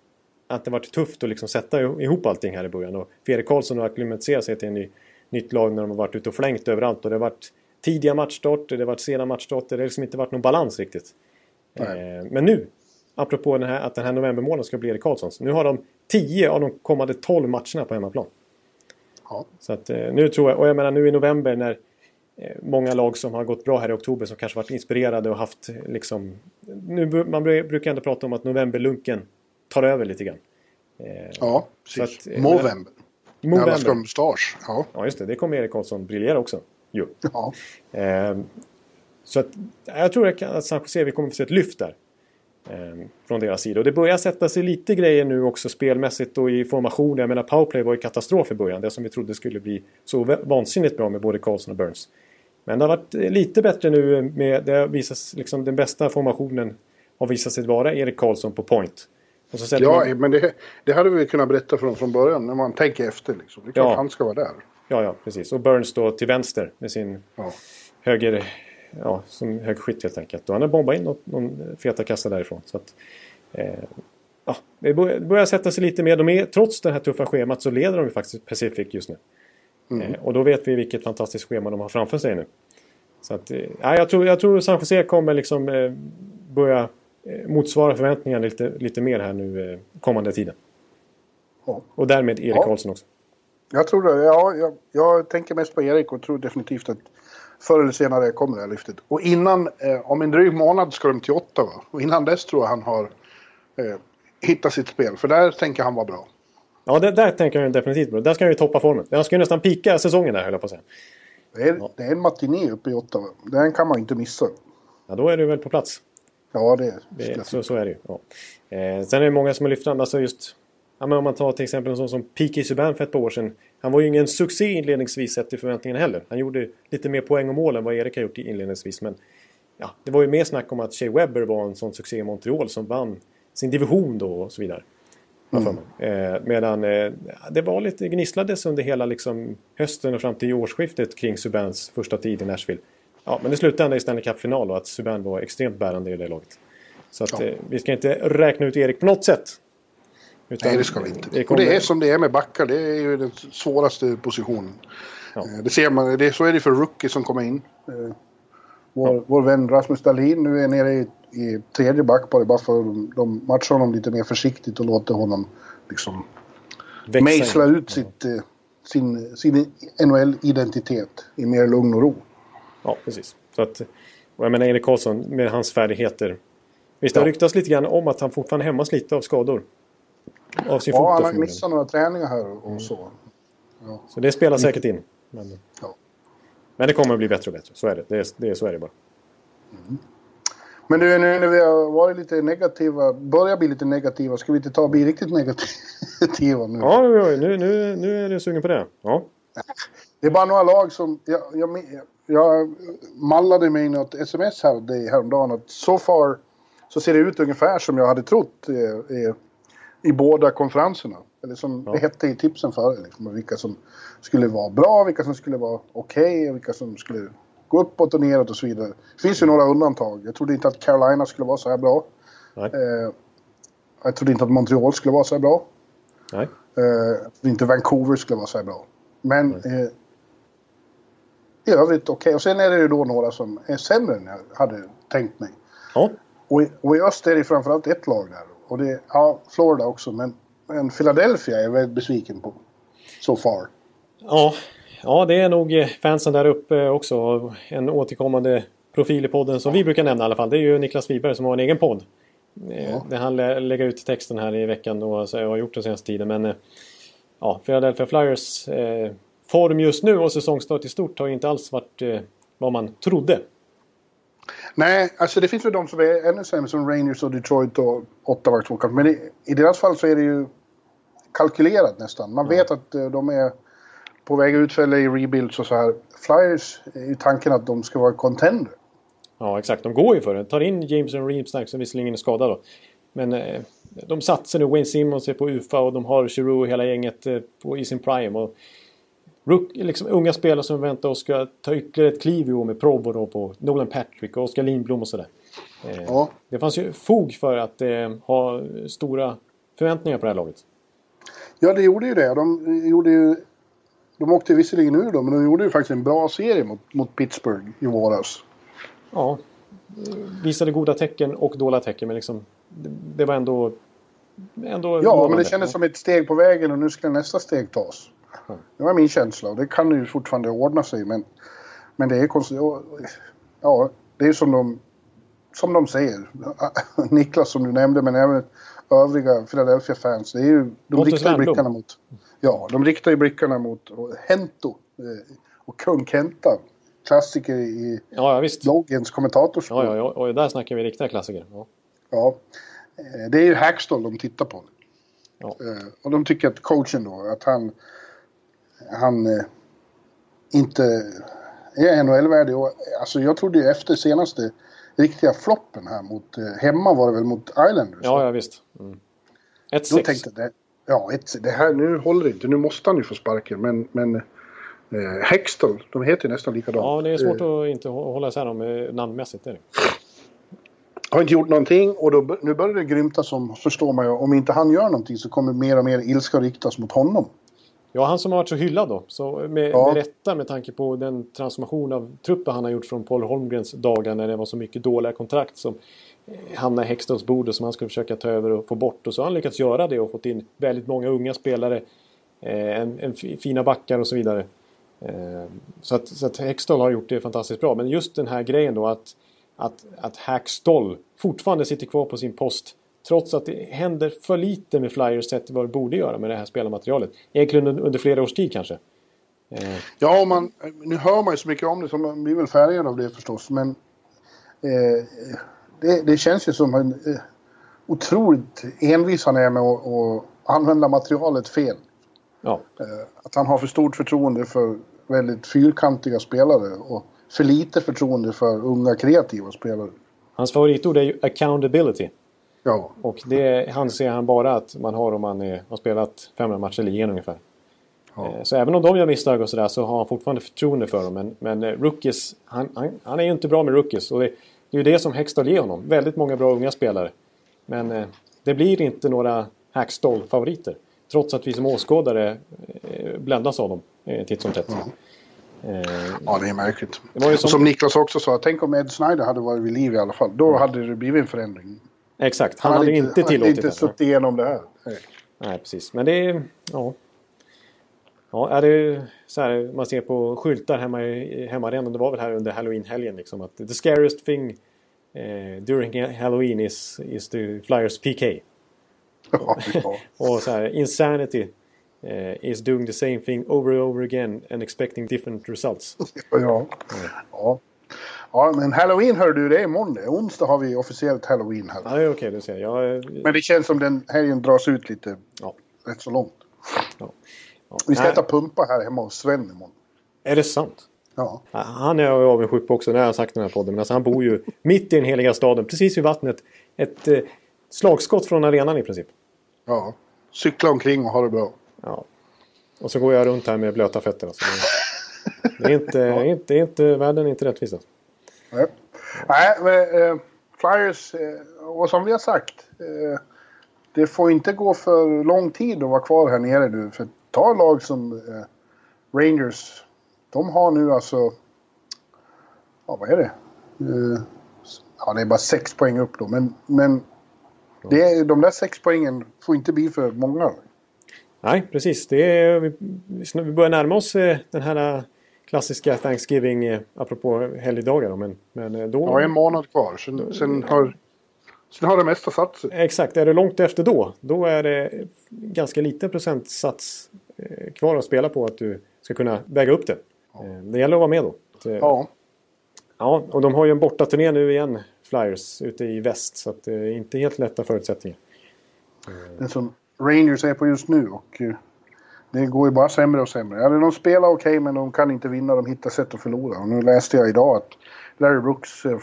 att det varit tufft att liksom sätta ihop allting här i början. Och Fredrik Karlsson har acklimatiserat sig till en ny, nytt lag när de har varit ute och flängt överallt. Och det har varit tidiga matchstarter, det har varit sena matchstarter. Det har liksom inte varit någon balans riktigt. Eh, men nu, apropå den här, att den här novembermålen ska bli Erik Karlssons. Nu har de 10 av de kommande 12 matcherna på hemmaplan. Ja. Så att eh, nu tror jag, och jag menar nu i november när eh, många lag som har gått bra här i oktober som kanske varit inspirerade och haft liksom... Nu, man bru- brukar ändå prata om att novemberlunken tar över lite grann. Ja, precis. att, Movember. Ska ha November. mustasch. Ja. Ja, just det. Det kommer Erik Karlsson briljera också. Jo. ja. Eh, så att, jag tror att San Jose, vi kommer att få se ett lyft där. Eh, från deras sida. Och det börjar sätta sig lite grejer nu också spelmässigt och i formation. Jag menar powerplay var ju katastrof i början. Det som vi trodde skulle bli så vansinnigt bra med både Karlsson och Burns. Men det har varit eh, lite bättre nu med, det har visats, liksom den bästa formationen har visat sig vara Erik Karlsson på point. Ja, man, men det, det hade vi kunnat berätta från, från början när man tänker efter. Liksom. Det är klart Ja. han ska vara där. ja, ja, precis. Och Burns då till vänster med sin Ja. höger, ja, som hög skytt helt enkelt. Och han har bombat in något, någon feta kassa därifrån. Så att, eh, ja, det bör- börjar sätta sig lite mer. De är, trots det här tuffa schemat så leder de ju faktiskt Pacific just nu. Mm. Eh, och då vet vi vilket fantastiskt schema de har framför sig nu. Så att, eh, ja, jag, tror, jag tror San Jose kommer liksom eh, börja eh, motsvara förväntningarna lite, lite mer här nu eh, kommande tiden. Ja. Och därmed Erik Ja. Karlsson också. Jag tror det. Ja, jag, jag tänker mest på Erik och tror definitivt att förr eller senare kommer det här lyftet. Och innan, eh, om en dryg månad ska de till Ottawa. Och innan dess tror jag han har eh, hittat sitt spel. För där tänker han vara bra. Ja, det, där tänker jag definitivt på. Där ska han ju toppa formen. Han ska ju nästan pika säsongen där höll jag på att säga. Det är, det är en matiné uppe i Ottawa. Den kan man inte missa. Ja, då är du väl på plats. Ja, det är Det, så, så är det ju. Ja. Eh, sen är det många som har lyft fram, alltså just ja, men om man tar till exempel en sån som P.K. Subban för ett par år sedan. Han var ju ingen succé inledningsvis sett till förväntningarna heller. Han gjorde lite mer poäng och mål än vad Erik har gjort inledningsvis. Men ja, det var ju mer snack om att Shea Webber var en sån succé i Montreal som vann sin division då och så vidare. mig. Eh, medan eh, det var lite gnisslades under hela liksom, hösten och fram till årsskiftet kring Subans första tid i Nashville. Ja, men det slutade i Stanley Cup-final och att Subban var extremt bärande i det laget. Så att, Ja. eh, vi ska inte räkna ut Erik på något sätt. Utan Nej, det ska vi inte. det Och kommer- det är som det är med backar. Det är ju den svåraste positionen. Ja. Eh, Det ser man. Det, så är det för rookie som kommer in. Eh, Vår, vår vän Rasmus Dahlin nu är nere i, i tredje back bara, för att de, de matchar honom lite mer försiktigt och låter honom liksom växa mejsla in. ut sitt, eh, sin, sin NHL-identitet i mer lugn och ro. Ja, precis. Så att, och jag menar Erik Karlsson med hans färdigheter. Visst, det Ja. ryktats lite grann om att han fortfarande hämmas lite av skador. Av sin Ja, han har missat några träningar här och, så. Så det spelar säkert in. Men, Ja. men det kommer att bli bättre och bättre. Så är det. det, är, det är, så är det bara. Men du, nu när vi har varit lite negativa, börjar bli lite negativa, ska vi inte ta och bli riktigt negativa nu? Ja, ja, ja, nu, nu, nu är du sugen på det. Ja, Det är bara några lag som... Jag, jag, jag mallade mig något sms här häromdagen att so far så ser det ut ungefär som jag hade trott eh, eh, i båda konferenserna. Eller som Ja. det hette i tipsen före. Liksom, vilka som skulle vara bra, vilka som skulle vara okej och vilka som skulle gå uppåt och neråt och så vidare. Det finns ju några undantag. Jag trodde inte att Carolina skulle vara så här bra. Eh, jag trodde inte att Montreal skulle vara så här bra. nej. Eh, jag trodde inte Vancouver skulle vara så här bra. Men eh, i övrigt okej. Och sen är det ju då några som är sämre än jag hade tänkt mig. Ja, Och i, och i öst är det framförallt ett lag där. Och det ja, Florida också. Men, men Philadelphia är jag väldigt besviken på. So far. ja. ja, det är nog eh, fansen där uppe också. En återkommande profil i podden som vi brukar nämna i alla fall. Det är ju Niklas Wiberg som har en egen podd. Eh, Ja. Där han lä- lägger ut texten här i veckan och har gjort den senaste tiden. Men eh, ja, Philadelphia Flyers eh, form just nu och säsongstart i stort har ju inte alls varit eh, vad man trodde. Nej, alltså det finns väl de som är ännu sämre som Rangers och Detroit och Ottawa. kanske. Men i, i deras fall så är det ju kalkylerat nästan. Man vet att eh, de är på väg ut för LA rebuilds och så här. Flyers är ju tanken att de ska vara contender. Ja, exakt. De går ju för det. Tar in Jameson Reemsnack som visserligen är skadad då. Men eh, de satsar nu. Wayne Simmons är på UFA och de har Giroux och hela gänget eh, på, i sin prime. Och Rook, liksom unga spelare som väntar och ska ta ytterligare ett kliv i år med Provo då på Nolan Patrick och Oskar Lindblom och sådär. Eh, Ja. Det fanns ju fog för att eh, ha stora förväntningar på det här laget. Ja, det gjorde ju det. De gjorde ju... De åkte visserligen ur då, men de gjorde ju faktiskt en bra serie mot, mot Pittsburgh i våras. Ja, visade goda tecken och dåliga tecken men liksom det, det var ändå... ändå Ja, men det kändes som ett steg på vägen och nu skulle nästa steg tas. Det var min känsla och det kan ju fortfarande ordna sig men, men det är konstigt. Ja, det är som de, som de säger. Niklas som du nämnde men även övriga Philadelphia-fans. Det är ju, de Pontus riktar ju blickarna mot... Ja, de riktar ju blickarna mot Hento eh, och kung Kenta. Klassiker i Ja, ja visst. bloggens kommentatorskap. Ja, ja, ja, och där snackar vi riktiga klassiker. Ja. Ja. Eh, Det är ju Hackstall de tittar på. Ja. Eh, Och de tycker att coachen då, att han, han eh, inte är NHL-värdig. Och, Alltså jag trodde ju efter senaste riktiga floppen här mot, eh, hemma var det väl mot Islanders? Ja, ja visst. Mm. Ett Då sex. tänkte jag, ja, ett, det här, nu håller det inte, nu måste han ju få sparken. Men, men eh, Hextall, de heter ju nästan likadant. Ja, det är svårt Eh, att inte hå- hålla isär dem eh, namnmässigt. Är det. Har inte gjort någonting och då, nu börjar det grymta som, förstår man ju, om inte han gör någonting så kommer mer och mer ilska riktas mot honom. Ja, han som har varit så hyllad då. Så med, Ja. med rätta med tanke på den transformation av truppen han har gjort från Paul Holmgrens dagar när det var så mycket dåliga kontrakt som eh, hamnade i Hextons bord och som han skulle försöka ta över och få bort. Och så har han lyckats göra det och fått in väldigt många unga spelare. Eh, en, en fi- fina backar och så vidare. Eh, så att, så att Hextall har gjort det fantastiskt bra. Men just den här grejen då att, att, att Hackstall fortfarande sitter kvar på sin post. Trots att det händer för lite med Flyers sett till vad det borde göra med det här spelarmaterialet. Egentligen under, flera års tid kanske. Eh, Ja, man, nu hör man ju så mycket om det så man blir väl färgad av det förstås. Men eh, det, det känns ju som en eh, otroligt envis han är med att att använda materialet fel. ja, Eh, att han har för stort förtroende för väldigt fyrkantiga spelare och för lite förtroende för unga kreativa spelare. hans favoritord är ju accountability. Ja, Och det anser han bara att man har om man är, har spelat 500 matcher i ligan ungefär. Ja. Eh, Så även om de gör misstag och sådär så har han fortfarande förtroende för dem. Men, men eh, rookies, han, han, han är ju inte bra med rookies. Och det, det är ju det som Hextall ger honom. Väldigt många bra unga spelare. Men eh, det blir inte några Hackstall-favoriter. Trots att vi som åskådare bländas av dem titt som tätt. Eh, ja det är märkligt. Det som- som Niklas också sa, tänk om Ed Snyder hade varit vid liv i alla fall. Då hade det blivit en förändring. Exakt, han, hade inte han hade tillåtit inte det. suttit igenom det här. Nej. Nej, precis. Men det är... Ja. Ja, är det så här, man ser på skyltar hemma i hemmaarenan. Det var väl här under halloween-helgen liksom. Att the scariest thing eh, during halloween is, is the Flyers PK. Ja, ja. Och så här, insanity eh, is doing the same thing over and over again and expecting different results. Ja. ja. Ja, men halloween hör du, det är det. Onsdag har vi officiellt halloween här. Ja, är okej, du ser. Jag, Men det känns som den helgen dras ut lite ja, rätt så långt. ja. Ja. Vi ska Nej, äta pumpa här hemma hos Sven imorgon. Är det sant? Ja. Ja, Han är jag avundsjuk på också, har jag sagt i den här podden. Men alltså, han bor ju mitt i den heliga staden, precis vid vattnet. Ett eh, slagskott från arenan i princip. ja. Cykla omkring och ha det bra. Ja. Och så går jag runt här med blöta fötter. Alltså. Det, är inte, är inte, inte, världen är inte rättvis. Alltså. Nej, Nej men, eh, Flyers, eh, och som vi har sagt. Eh, det får inte gå för lång tid att vara kvar här nere nu. För ta lag som eh, Rangers. De har nu alltså... Ja, vad är det? Eh, ja, det är bara sex poäng upp då. Men, men det de där sex poängen får inte bli för många. Nej, precis. Det är, vi, vi börjar närma oss eh, den här klassiska Thanksgiving, eh, apropå helgdagar. då, Men, men eh, då... Ja, en månad kvar. Sen, sen, har, sen har det mesta satt sig. Exakt, är det långt efter då, då är det ganska liten procentsats eh, kvar att spela på att du ska kunna väga upp det. Eh, det gäller att vara med då. Ja, ja, och de har ju en bortaturné nu igen, Flyers, ute i väst. Så att det är inte helt lätta förutsättningar. den som Rangers är på just nu. Och det går ju bara sämre och sämre. Ja, de spelar okej men de kan inte vinna. De hittar sätt att förlora. Och nu läste jag idag att Larry Brooks eh,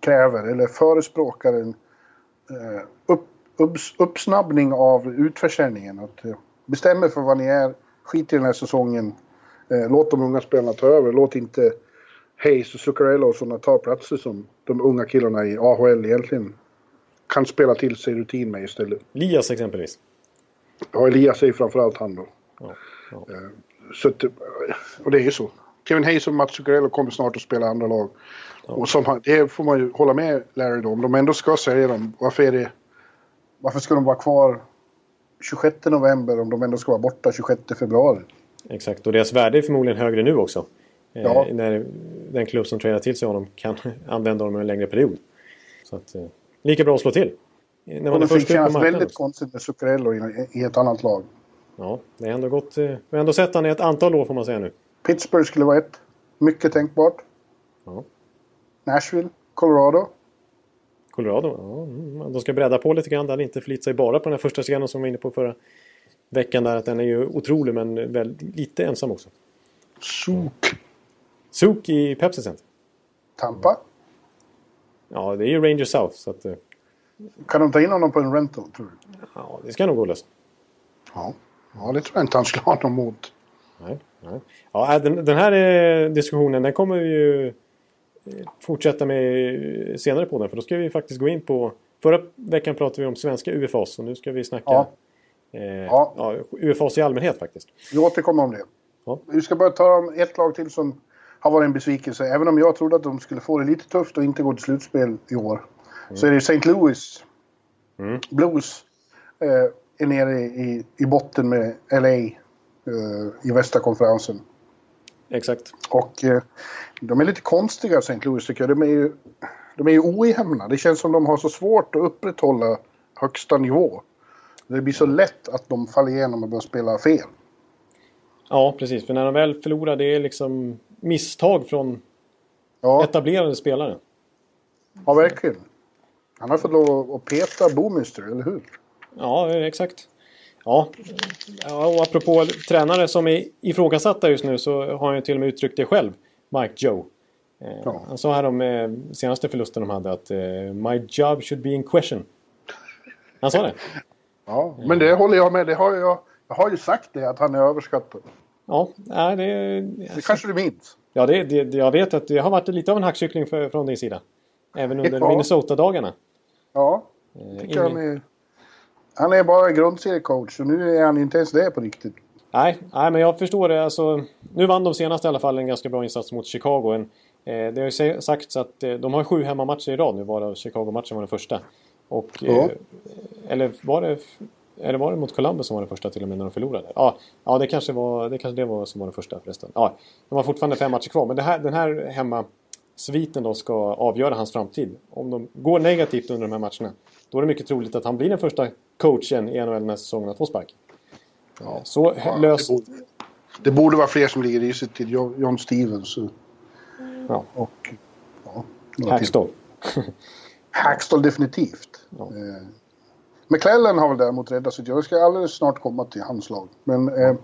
kräver, eller förespråkar en eh, upp, upps, uppsnabbning av utförsäljningen. Att eh, bestämmer för vad ni är. Skit i den här säsongen. Låt de unga spelarna ta över. Låt inte Hayes och Zuccarello och sådana ta platser som de unga killarna i AHL egentligen kan spela till sig rutin med istället. Lias exempelvis. Ja, Elias är ju framförallt han då. Ja, ja. Så att, och det är ju så. Kevin Hayes och Mats Zuccarello kommer snart att spela andra lag. Och som, det får man ju hålla med Larry då. Om de ändå ska sälja dem, varför är det... Varför ska de vara kvar 26 november om de ändå ska vara borta 26 februari? Exakt, och deras värde är förmodligen högre nu också. Eh, Ja. När den klubb som tränar till sig honom kan använda honom en längre period. Så att, eh, lika bra att slå till. När Och man är det först marknaden. väldigt konstigt med Zuccarello i, i ett annat lag. Ja, det har ändå gått... eh, Vi har ändå sett han i ett antal år får man säga nu. Pittsburgh skulle vara ett. Mycket tänkbart. Ja. Nashville, Colorado. Colorado, ja, mm, de ska bredda på lite grann. Det hade inte förlitat sig bara på den här första scenen som vi var inne på förra veckan. Där, att den är ju otrolig men väldigt lite ensam också. Suk. Zook i Pepsi Center. Tampa. Ja, det är ju Ranger South. Så att, eh, Kan de ta in honom på en rental, tror du? ja, det ska nog gå att lösa. Ja. Ja, det tror jag inte han skulle ha något emot. Nej, nej. Ja, den, den här eh, diskussionen den kommer vi ju eh, fortsätta med senare på den. För då ska vi faktiskt gå in på... Förra veckan pratade vi om svenska UFAs och nu ska vi snacka Ja. eh, Ja. ja, UFAs i allmänhet faktiskt. Vi återkommer om det. Ja. Vi ska bara ta om ett lag till som har varit en besvikelse. Även om jag trodde att de skulle få det lite tufft och inte gå till slutspel i år. Så är det St. Louis Mm. Blues. Eh, är nere i, i botten med LA eh, i västra konferensen. Exakt. Och eh, de är lite konstiga St. Louis tycker jag. De är ju, de är ju ojämna. Det känns som de har så svårt att upprätthålla högsta nivå. Det blir så lätt att de faller igenom och börjar spela fel. Ja, precis. För när de väl förlorar, det är liksom misstag från Ja, etablerade spelare. ja verkligen. Han har fått lov att peta Boominster, eller hur? Ja, exakt. Ja, ja och apropå tränare som är ifrågasatta just nu så har han ju till och med uttryckt det själv, Mike Joe. Eh, Ja. Han sa här om eh, senaste förlusten de hade att eh, My job should be in question. Han sa det? Ja, men det håller jag med. Det har jag, jag har ju sagt det, att han är överskattad. Ja, nej, det, Det kanske du minns? ja det, det, jag vet att det har varit lite av en hackkyckling från din sida. Även under Ja. Minnesota-dagarna. Ja, tycker han ingen- är... Han är bara grundseriecoach och nu är han inte ens det på riktigt. Nej, nej, men jag förstår det. Alltså, nu vann de senast i alla fall en ganska bra insats mot Chicago. En, eh, det har ju sagts att eh, de har sju hemmamatcher i rad nu, varav Chicago-matchen var den första. Och, Ja. eh, eller var det... Eller var det mot Columbus som var den första till och med när de förlorade? Ja, ja det, kanske var, det kanske det var som var den första förresten. Ja, de har fortfarande fem matcher kvar. Men här, den här hemmasviten då ska avgöra hans framtid. Om de går negativt under de här matcherna, då är det mycket troligt att han blir den första coachen i NHL nästa säsongen att få sparken. Ja. Så Ja, löst... Det borde, det borde vara fler som ligger risigt till John Stevens. Ja. och ja. Hackstall. Hackstall definitivt. Ja. Eh, McClellan har väl däremot räddat sitt jobb. Jag ska alldeles snart komma till hans lag. Men eh,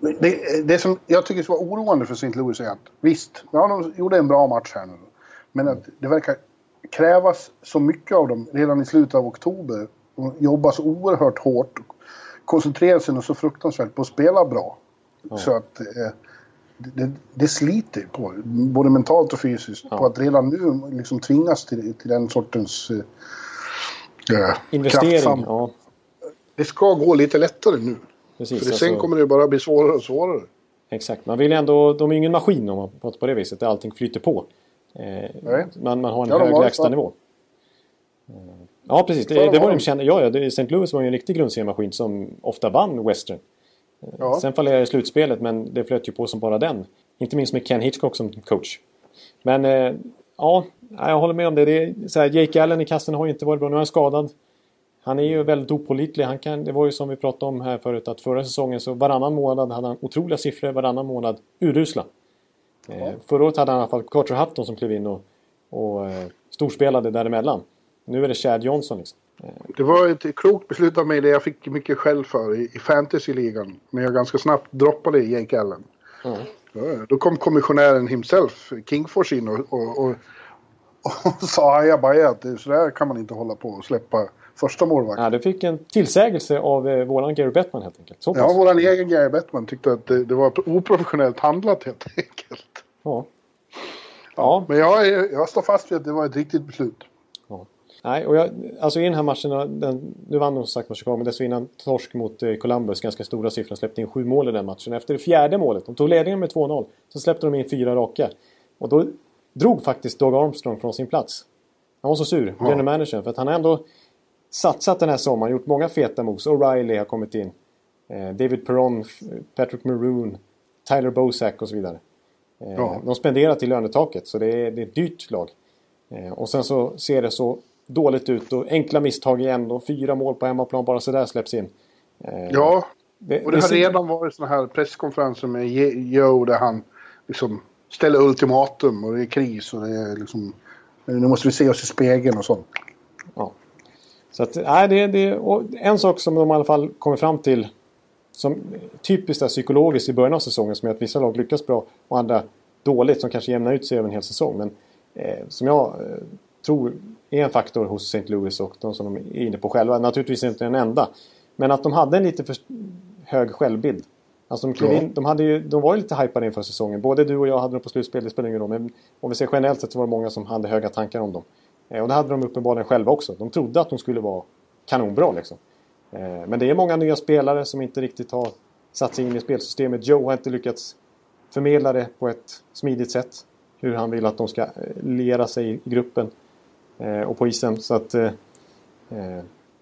det, det som jag tycker vara oroande för St. Louis är att visst, ja, de gjorde en bra match här nu. Men att det verkar krävas så mycket av dem redan i slutet av oktober. De jobbar så oerhört hårt. Och koncentrerar sig så fruktansvärt på att spela bra. Så att eh, det, det sliter på både mentalt och fysiskt. Ja. På att redan nu liksom tvingas till, till den sortens... Eh, eh, Investering. kraftsam- Ja, Det ska gå lite lättare nu. precis. För det, sen Alltså, kommer det bara bli svårare och svårare. Exakt. Man vill ändå... De är ju ingen maskin om man på det viset. Där allting flyter på. Eh, man, man har en Ja, hög det lägstanivå. Eh, Ja, precis. Det, det var de det. kände. Ja, ja. det- St. Louis var ju en riktig grundseriemaskin som ofta vann Western. Ja. Sen fallerade slutspelet, men det flöt ju på som bara den. Inte minst med Ken Hitchcock som coach. Men eh, ja, jag håller med om det. det är, så här, Jake Allen i kassen har ju inte varit bra. Nu är han skadad. Han är ju väldigt opålitlig. Han kan, det var ju som vi pratade om här förut att förra säsongen så varannan månad hade han otroliga siffror, varannan månad urusla. Eh, förra året hade han i alla fall Carter Hutton som klev in och, och eh, storspelade däremellan. Nu är det Chad Johnson liksom. Det var ett klokt beslut av mig det jag fick mycket skäll för i, i fantasyligan. Men jag ganska snabbt droppade Jake Allen. Ja, Då kom kommissionären himself, Kingfors, in och, och, och, och sa ajabaja att det, så där kan man inte hålla på och släppa första målvakten. Ja, du fick en tillsägelse av eh, våran Gary Bettman helt enkelt. Så. Ja, vår egen Gary Bettman tyckte att det, det var oprofessionellt handlat helt enkelt. Ja. Ja, Men jag, jag står fast vid att det var ett riktigt beslut. ja. Nej, och jag, alltså i den här matchen, den, nu vann de som sagt mot Chicago, men dessförinnan torsk mot eh, Columbus, ganska stora siffror. Släppte in sju mål i den matchen. Efter det fjärde målet, de tog ledningen med 2-0, så släppte de in fyra raka. Och då drog faktiskt Doug Armstrong från sin plats. Han var så sur, Ja. general managern, för att han har ändå satsat den här sommaren, gjort många feta moves. O'Reilly har kommit in. Eh, David Perron, Patrick Maroon, Tyler Bosak och så vidare. Eh, Ja. De spenderar till lönetaket, så det är, det är ett dyrt lag. Eh, och sen så ser det så dåligt ut och enkla misstag igen och fyra mål på hemmaplan bara sådär släpps in. Eh, Ja, det, och det har ser- redan varit såna här presskonferenser med Joe där han liksom ställer ultimatum och det är kris och det är liksom... Nu måste vi se oss i spegeln och sånt. Ja. Så att, nej, det, det, och en sak som de i alla fall kommer fram till som typiskt är psykologiskt i början av säsongen som är att vissa lag lyckas bra och andra dåligt som kanske jämnar ut sig över en hel säsong. Men eh, som jag eh, tror är en faktor hos St. Louis och de som de är inne på själva. Naturligtvis inte den enda. Men att de hade en lite för hög självbild. Alltså de, Ja. in, de, hade ju, de var ju lite hypade inför säsongen. Både du och jag hade dem på slutspel, det spelar ingen roll. Men om vi ser generellt sett så var det många som hade höga tankar om dem. Eh, och det hade de uppenbarligen själva också. De trodde att de skulle vara kanonbra liksom. Eh, men det är många nya spelare som inte riktigt har satt sig in i spelsystemet. Joe har inte lyckats förmedla det på ett smidigt sätt. Hur han vill att de ska eh, liera sig i gruppen eh, och på isen. Så att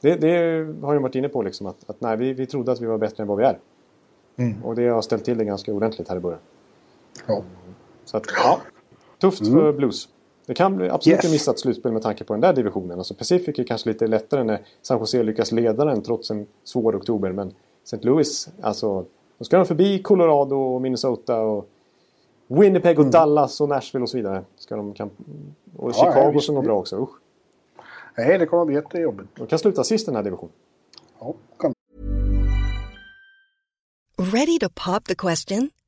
det, det har jag varit inne på liksom att, att nej, vi, vi trodde att vi var bättre än vad vi är. Mm. Och det har ställt till det ganska ordentligt här i början. Ja. Så att, ja, tufft för Blues. Det kan bli absolut Yes. missat slutspel med tanke på den där divisionen. Alltså Pacific är kanske lite lättare när San Jose lyckas leda den trots en svår oktober. Men St. Louis, alltså, de ska de förbi Colorado och Minnesota och Winnipeg och Dallas och Nashville och så vidare. Ska de kan, och Ja, Chicago ja, som går bra också. Usch. Nej, det kommer att bli jättejobbigt. De kan sluta sist i den här divisionen. Ja, kan. Ready to pop the question?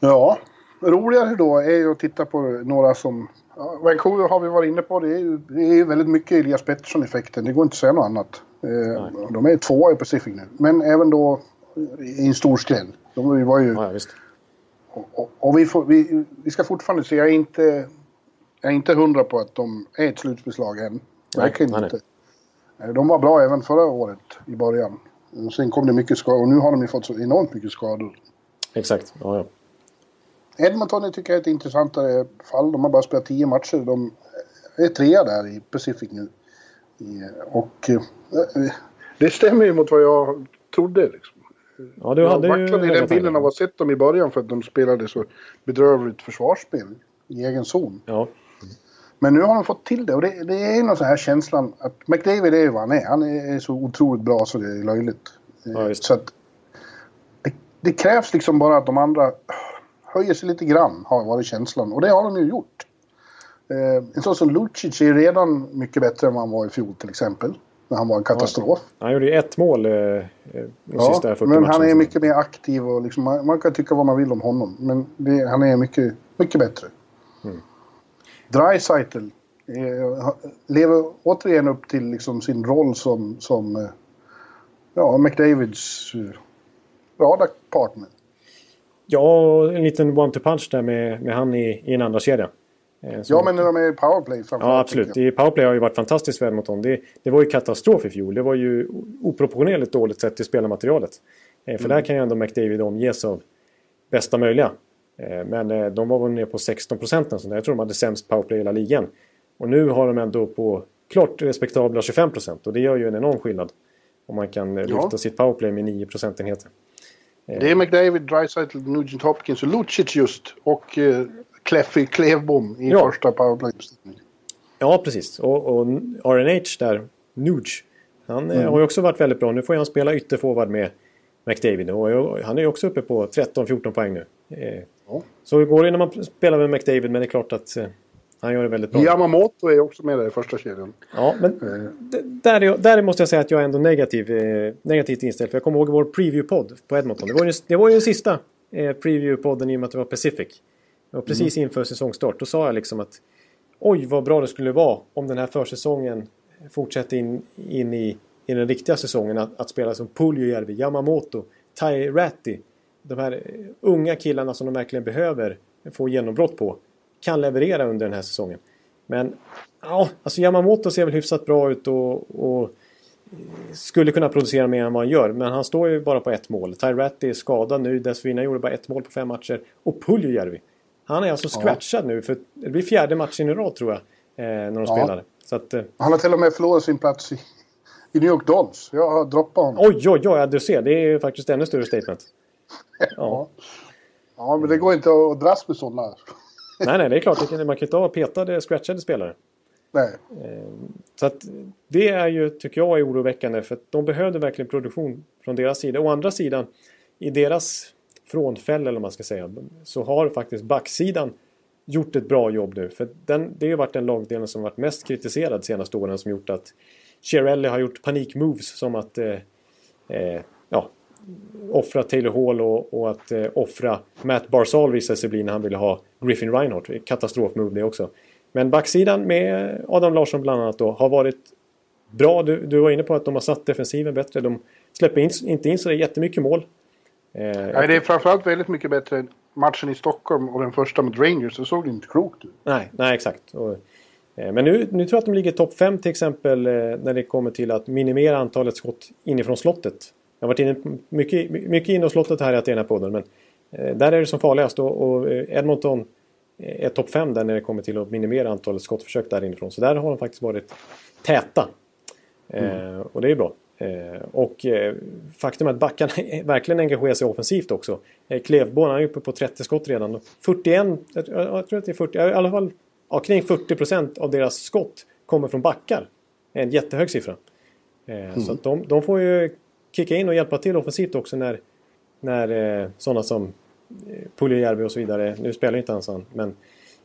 Ja, roligare då är ju att titta på några som... Ja, Vancouver har vi varit inne på. Det är ju det är ju väldigt mycket Elias Pettersson-effekten. Det går inte att säga något annat. Eh, de är tvåa i Pacific nu. Men även då i en stor skräll. De var ju... Ja, visst. Och, och vi, får, vi, vi ska fortfarande se. Jag är inte, jag är inte hundra på att de är ett slutspelslag än. Verkligen nej, nej. inte. Eh, De var bra även förra året i början. Och Sen kom det mycket skador och nu har de ju fått så enormt mycket skador. Exakt. Ja, ja. Edmonton tycker jag är ett intressantare fall. De har bara spelat tio matcher. De är trea där i Pacific nu. Och eh, det stämmer ju mot vad jag trodde. Liksom. ja du Jag hade ju... vacklade i den bilden av att ha sett dem i början för att de spelade så bedrövligt försvarsspel i egen zon. Ja, Men nu har de fått till det och det, det är någon sån här känslan att McDavid är ju vad han är. Han är så otroligt bra så det är löjligt. Ja, så att det, det krävs liksom bara att de andra höjer sig lite grann har varit känslan och det har de ju gjort. Eh, en sån som Lucic är redan mycket bättre än vad han var i fjol till exempel. När han var en katastrof. han gjorde ju ett mål eh, eh, de Ja, sista 40 men han är mycket mer aktiv och liksom, man, man kan tycka vad man vill om honom. Men det, han är mycket, mycket bättre. Mm. Dreisaitl eh, lever återigen upp till liksom sin roll som, som eh, ja, McDavids uh, radarpartner. Ja, en liten one-two-punch där med, med han i, i en andra kedja. Eh, Ja, men när de är i powerplay framförallt. Ja, absolut. I powerplay har ju varit fantastiskt väl mot dem. Det, det var ju katastrof i fjol. Det var ju oproportionerligt dåligt sett till spelarmaterialet. Eh, för Mm. där kan ju ändå McDavid omges av bästa möjliga. Eh, men de var väl ner på 16 procent. Jag tror de hade sämst powerplay i hela ligan. Och nu har de ändå på klart respektabla 25 procent. Och det gör ju en enorm skillnad. Om man kan Ja. lyfta sitt powerplay med 9 procentenheter. Det är McDavid, Dreisaitl, Nugent Hopkins och Lucic just. Och eh, Kleffy Klevbom i Ja. första powerplay Ja, precis. Och, och RNH där, Nuge, han eh, har ju också varit väldigt bra. Nu får han spela ytterforward med McDavid. Och han är ju också uppe på 13-14 poäng nu. Eh, Ja. Så går det när man spelar med McDavid, men det är klart att eh, han gör det väldigt bra. Yamamoto är också med där i första kedjan. Ja, men d- där, är, där måste jag säga att jag är ändå negativ, eh, negativt inställd. För jag kommer ihåg vår preview-podd på Edmonton. Det var ju, det var ju den sista eh, preview-podden i och med att det var Pacific. Och precis inför säsongstart. Då sa jag liksom att oj vad bra det skulle vara om den här försäsongen fortsätter in, in i, i den riktiga säsongen. Att, att spela som Puljujärvi, Yamamoto, Tai Ratti. De här eh, unga killarna som de verkligen behöver få genombrott på. Kan leverera under den här säsongen. Men ja, alltså Yamamoto ser väl hyfsat bra ut och, och skulle kunna producera mer än vad han gör. Men han står ju bara på ett mål. Ty Ratti är skadad nu. Dessförinnan gjorde bara ett mål på fem matcher. Och Puljujärvi. Han är alltså scratchad nu. För det blir fjärde matchen i rad tror jag. Eh, när de Ja. spelade. Att, eh, Han har till och med förlorat sin plats i, i New York Dolls. Jag har droppat honom. oj, oj, oj, ja, du ser. Det är ju faktiskt ännu större statement. Ja. Ja, men det går inte att dras med sådana. Nej, nej, det är klart. det kan- Man kan inte ha petade, scratchade spelare. Nej. Så att det är ju, tycker jag, är oroväckande för att de behövde verkligen produktion från deras sida. Å andra sidan, i deras frånfälle eller vad man ska säga, så har faktiskt backsidan gjort ett bra jobb nu. För den, det har ju varit den lagdelen som varit mest kritiserad de senaste åren som gjort att Chiarelli har gjort panikmoves som att eh, eh, ja, offra Taylor Hall och, och att eh, offra Matt Barzal visade sig bli när han ville ha Griffin Reinhardt. Katastrofmove det också. Men backsidan med Adam Larsson bland annat då har varit bra. Du, du var inne på att de har satt defensiven bättre. De släpper in, inte in så jättemycket mål. Eh, Nej, det är framförallt väldigt mycket bättre än matchen i Stockholm och den första mot Rangers. Det såg inte klokt ut. Nej, nej exakt. Och, eh, men nu, nu tror jag att de ligger topp 5 till exempel eh, när det kommer till att minimera antalet skott inifrån slottet. Jag har varit inne mycket, mycket inne i slottet här i Athena podden men eh, där är det som farligast och, och eh, Edmonton är topp 5 där när det kommer till att minimera antalet skottförsök där inifrån. Så där har de faktiskt varit täta. Mm. och det är bra. Eh, och eh, faktum är att backarna verkligen engagerar sig offensivt också. Eh, Klevborn är uppe på 30 skott redan. 41, jag, jag tror att det är 40, i alla fall ja, kring 40% av deras skott kommer från backar. En jättehög siffra. Mm. Så de, de får ju kicka in och hjälpa till offensivt också när, när eh, sådana som Puljujärvi och så vidare, nu spelar inte hans han, men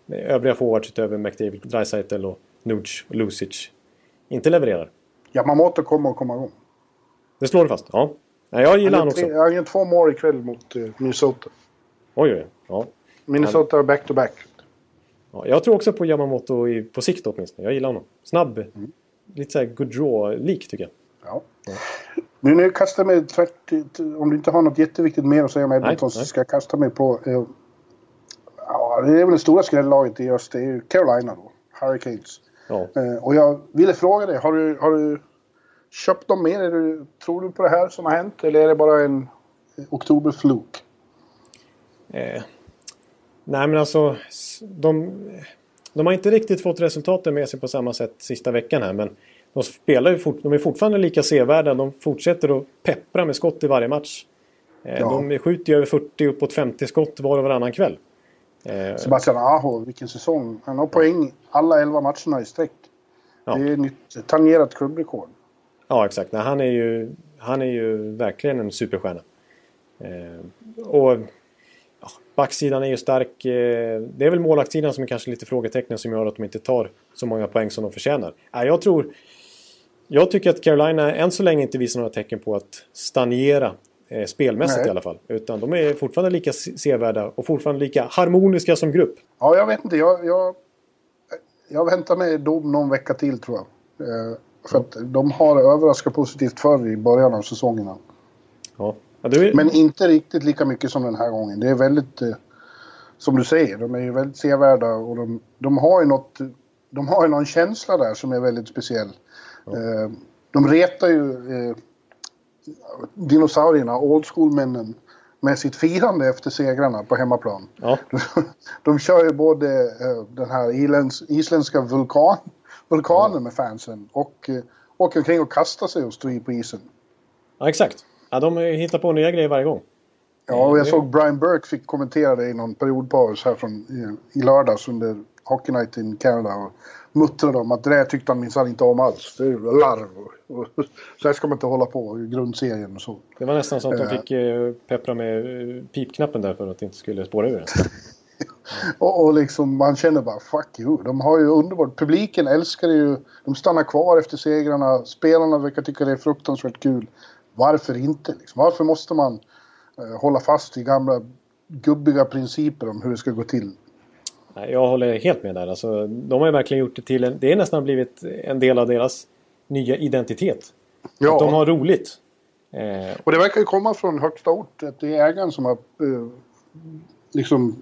övriga forwards utöver McDavid, Dreisaitl och Nuge och Lucic inte levererar. Yamamoto kommer att komma igång. Det slår du fast? Ja. Nej, jag gillar han också. Jag har gjort två mål ikväll mot uh, Minnesota. Oj, oj, ja. Minnesota back-to-back. Ja, jag tror också på Yamamoto i, på sikt åtminstone. Jag gillar honom. Snabb. Mm. Lite såhär Gaudreau-lik tycker jag. Ja. ja. Nu kastar jag mig tvärt... Om du inte har något jätteviktigt mer att säga om Edmonton så ska jag kasta mig på... Uh, ja, det är väl det stora skrällaget i öst. Det är ju Carolina då. Hurricanes. Ja. Uh, och jag ville fråga dig, har du, har du köpt dem mer? Är du, tror du på det här som har hänt? Eller är det bara en oktoberfluk? Eh, nej men alltså, de, de har inte riktigt fått resultaten med sig på samma sätt sista veckan här. Men de, spelar ju fort, de är fortfarande lika sevärda. De fortsätter att peppra med skott i varje match. Eh, ja. De skjuter ju över 40 uppåt 50 skott var och varannan kväll. Eh, Sebastian Aho, vilken säsong. Han har poäng alla 11 matcherna i sträck. Ja. Det är nytt tangerat klubbrekord. Ja, exakt. Nej, han, är ju, han är ju verkligen en superstjärna. Eh, och ja, backsidan är ju stark. Eh, det är väl målvaktssidan som är kanske lite frågetecknen som gör att de inte tar så många poäng som de förtjänar. Eh, jag tror... Jag tycker att Carolina än så länge inte visar några tecken på att stagnera eh, spelmässigt Nej. i alla fall. Utan de är fortfarande lika sevärda och fortfarande lika harmoniska som grupp. Ja, jag vet inte. Jag, jag, jag väntar med dom någon vecka till tror jag. Eh, för att de har överraskat positivt förr i början av säsongerna. Ja. ja är... Men inte riktigt lika mycket som den här gången. Det är väldigt... Eh, som du säger, de är ju väldigt sevärda och de, de har ju något... De har ju någon känsla där som är väldigt speciell. Ja. Eh, de retar ju eh, dinosaurierna, old school-männen, med sitt firande efter segrarna på hemmaplan. Ja. De, de kör ju både eh, den här isländska vulkan vulkaner med fansen och eh, åker omkring och kastar sig och står på isen. Ja, exakt. Ja, de hittar på nya grejer varje gång. Ja, och jag såg Brian Burke fick kommentera det i någon periodpaus här från, i, i lördags under Hockey Night in Canada. Och muttrade om att det där tyckte han minsann inte om alls. Det är larv. Och, och, så här ska man inte hålla på i grundserien och så. Det var nästan så att de fick eh, peppra med eh, pipknappen där för att det inte skulle spåra ur. och, och liksom man känner bara fuck you. De har ju underbart. Publiken älskar det ju. De stannar kvar efter segrarna. Spelarna verkar tycka det är fruktansvärt kul. Varför inte? Liksom? Varför måste man eh, hålla fast i gamla gubbiga principer om hur det ska gå till? Jag håller helt med där. Alltså, de har ju verkligen gjort det till en, Det är nästan blivit en del av deras nya identitet. Ja. Att de har roligt. Eh. Och det verkar ju komma från högsta ort. Att det är ägaren som har eh, liksom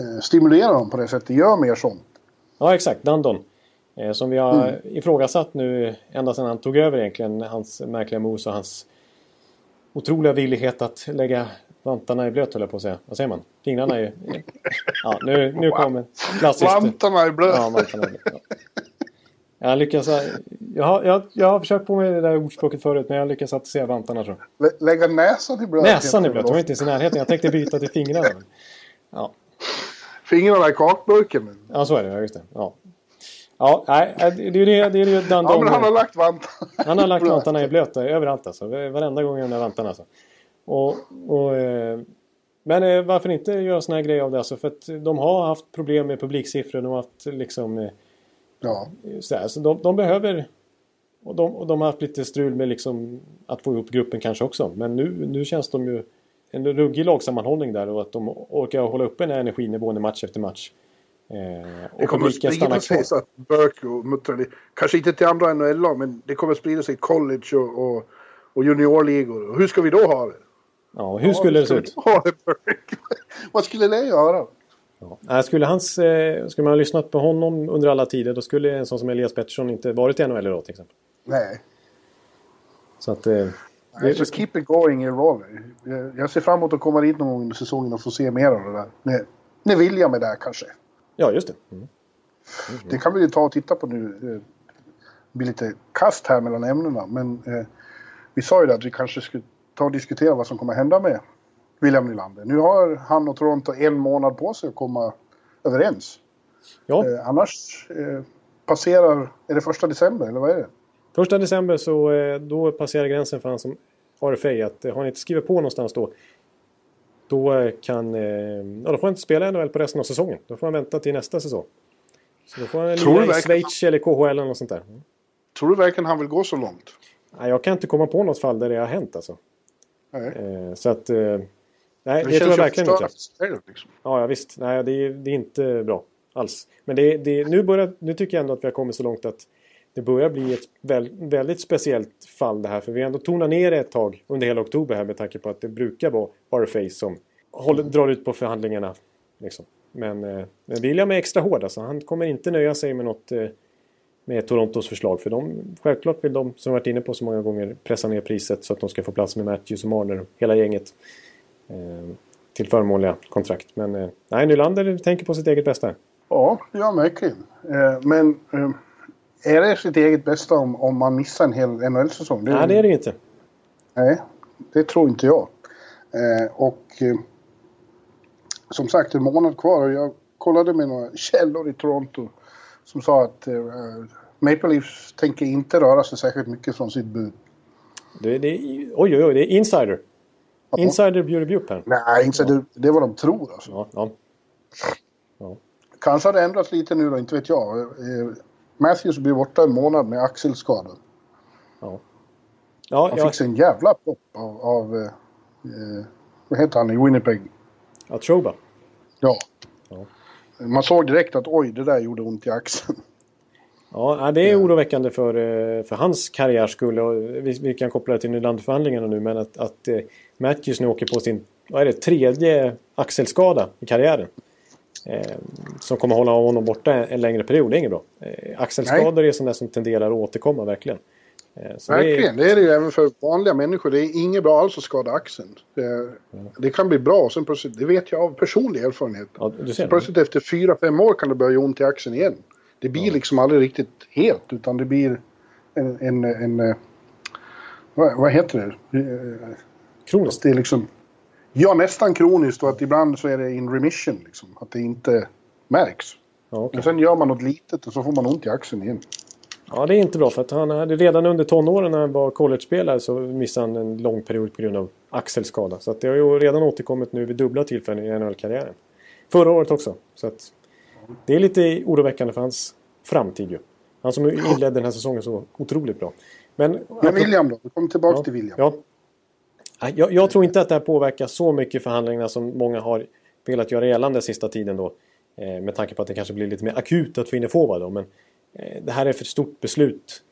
Eh, stimulera dem på det sättet. Gör mer sånt. Ja, exakt. Dandon. Eh, som vi har mm. ifrågasatt nu ända sedan han tog över egentligen. Hans märkliga mos och hans otroliga villighet att lägga vantarna i blöt höll jag på att säga. Vad säger man? Fingrarna i... Ja, nu, nu kommer klassiskt... Vantarna i blöt! Ja, vantarna i blöt. Ja. Jag lyckas... Jag har, jag, jag har försökt på mig det där ordspråket förut men jag lyckas att se vantarna tror jag. Lägga näsan i blöt? Näsan i blöt? Jag var inte ens i närheten. Jag tänkte byta till fingrarna. Ja fingrarna i kakburken. Ja, så är det. Just det. Ja. Ja, nej, det är ju det, det, är ju den Ja, men han har de, lagt vantarna. han har lagt vantarna i blöta överallt alltså. Varenda gång de där vantarna alltså. Och, och, eh, men eh, varför inte göra såna här grejer av det alltså? För att de har haft problem med publiksiffror. De har haft liksom... eh, Ja. Så, här, så de, de behöver... Och de, och de har haft lite strul med liksom att få ihop gruppen kanske också. Men nu, nu känns de ju en ruggig lagsammanhållning där och att de orkar hålla uppe den här energinivån i match efter match. Eh, Det och kommer att sprida sig så att Burke och Muttrali, kanske inte till andra NHL-lag, men det kommer att sprida sig college och, och, och juniorligor. Och hur ska vi då ha det? Ja, hur skulle det se ut? Vad skulle det göra? Ja. Nej, Skulle, hans, eh, skulle man ha lyssnat på honom under alla tider då skulle en sån som Elias Pettersson inte varit i NHL idag till exempel. Nej. Så att... Eh, Nej, så keep it going i roller. Jag- ser fram emot att komma dit någon gång under säsongen och få se mer av det där. När, när William är där kanske. ja, just det. Mm. Det kan vi ju ta och titta på nu. Eh, Det blir lite kast här mellan ämnena. Men eh, vi sa ju det att vi kanske skulle ta och diskutera vad som kommer hända med William Nylander. Nu har han och Toronto en månad på sig att komma överens. Ja, Eh, annars eh, passerar... Är det första december eller vad är det? första december så eh, då passerar gränsen för han som RFA att eh, har ni inte skrivit på någonstans då då eh, kan... Eh, ja, då får han inte spela NHL på resten av säsongen. Då får han vänta till nästa säsong. Så då får han lira i Schweiz eller KHL eller något sånt där. Tror du verkligen han vill gå så långt? Nej, jag kan inte komma på något fall där det har hänt alltså. Nej. Eh, så att... Eh, nej, det, Det, tror jag verkligen inte. Liksom. Ja, ja visst. Nej, det är, det är inte bra alls. Men det, det, nu, börjar, nu tycker jag ändå att vi har kommit så långt att det börjar bli ett väl, väldigt speciellt fall det här. För vi har ändå tonat ner det ett tag under hela oktober här med tanke på att det brukar vara RFA som håller, drar ut på förhandlingarna. Liksom. Men, eh, men William är extra hård alltså. Han kommer inte nöja sig med något eh, med Torontos förslag. För de, självklart vill de, som varit inne på så många gånger, pressa ner priset så att de ska få plats med Matthews och Marner, hela gänget. Eh, till förmånliga kontrakt. Men eh, nej, Nylander tänker på sitt eget bästa. Ja, ja verkligen. Eh, men eh, är det sitt eget bästa om, om man missar en hel NHL-säsong? Nej, det är det inte. Nej, det tror inte jag. Eh, och eh, som sagt, en månad kvar och jag kollade med några källor i Toronto som sa att eh, Maple Leafs tänker inte röra sig särskilt mycket från sitt bud. Det, det, oj, oj, oj, det är insider. Insider bjuder bjupp här. Nej, inte det, det är vad de tror alltså. Ja, ja. Kanske har det ändrats lite nu då, inte vet jag. Eh, Matthews blir borta en månad med axelskada. ja. Han ja, fick sig en jävla pop av, av eh, eh, vad heter han i Winnipeg? ja Troba. Ja. Ja. Man såg direkt att oj, det där gjorde ont i axeln. Ja, det är oroväckande för, eh, för hans karriärs skull. Vi, vi kan koppla det till Nylanderförhandlingarna nu. Men att, att eh, Matthews nu åker på sin vad är det, tredje axelskada i karriären. Eh, som kommer hålla honom borta en, längre period. Det är inget bra. Eh, axelskador är sådana som tenderar att återkomma verkligen. Eh, så det är- Verkligen, det är det ju även för vanliga människor. Det är inget bra alls att skada axeln. Det, det kan bli bra, och sen plötsligt, det vet jag av personlig erfarenhet. Ja, plötsligt efter fyra fem år kan det börja göra ont i axeln igen. Det blir liksom aldrig riktigt helt, utan det blir en... en, en, eh, vad, vad heter det? Eh, Kroniskt. Det är liksom... Ja, nästan kroniskt och att ibland så är det in remission. Liksom, att det inte märks. Ja, okej. Men sen gör man något litet och så får man ont i axeln igen. Ja, det är inte bra för att han hade redan under tonåren när han var college-spelare så missade han en lång period på grund av axelskada. Så att det har ju redan återkommit nu vid dubbla tillfällen i NHL-karriären. Förra året också. Så att det är lite oroväckande för hans framtid ju. Han som inledde den här säsongen så otroligt bra. Men, Men William då? Vi kommer tillbaka ja, till William. Ja. Jag, jag tror inte att det här påverkar så mycket förhandlingarna som många har velat göra gällande sista tiden då. Eh, med tanke på att det kanske blir lite mer akut att få in en forward då. Men eh, det här är för stort beslut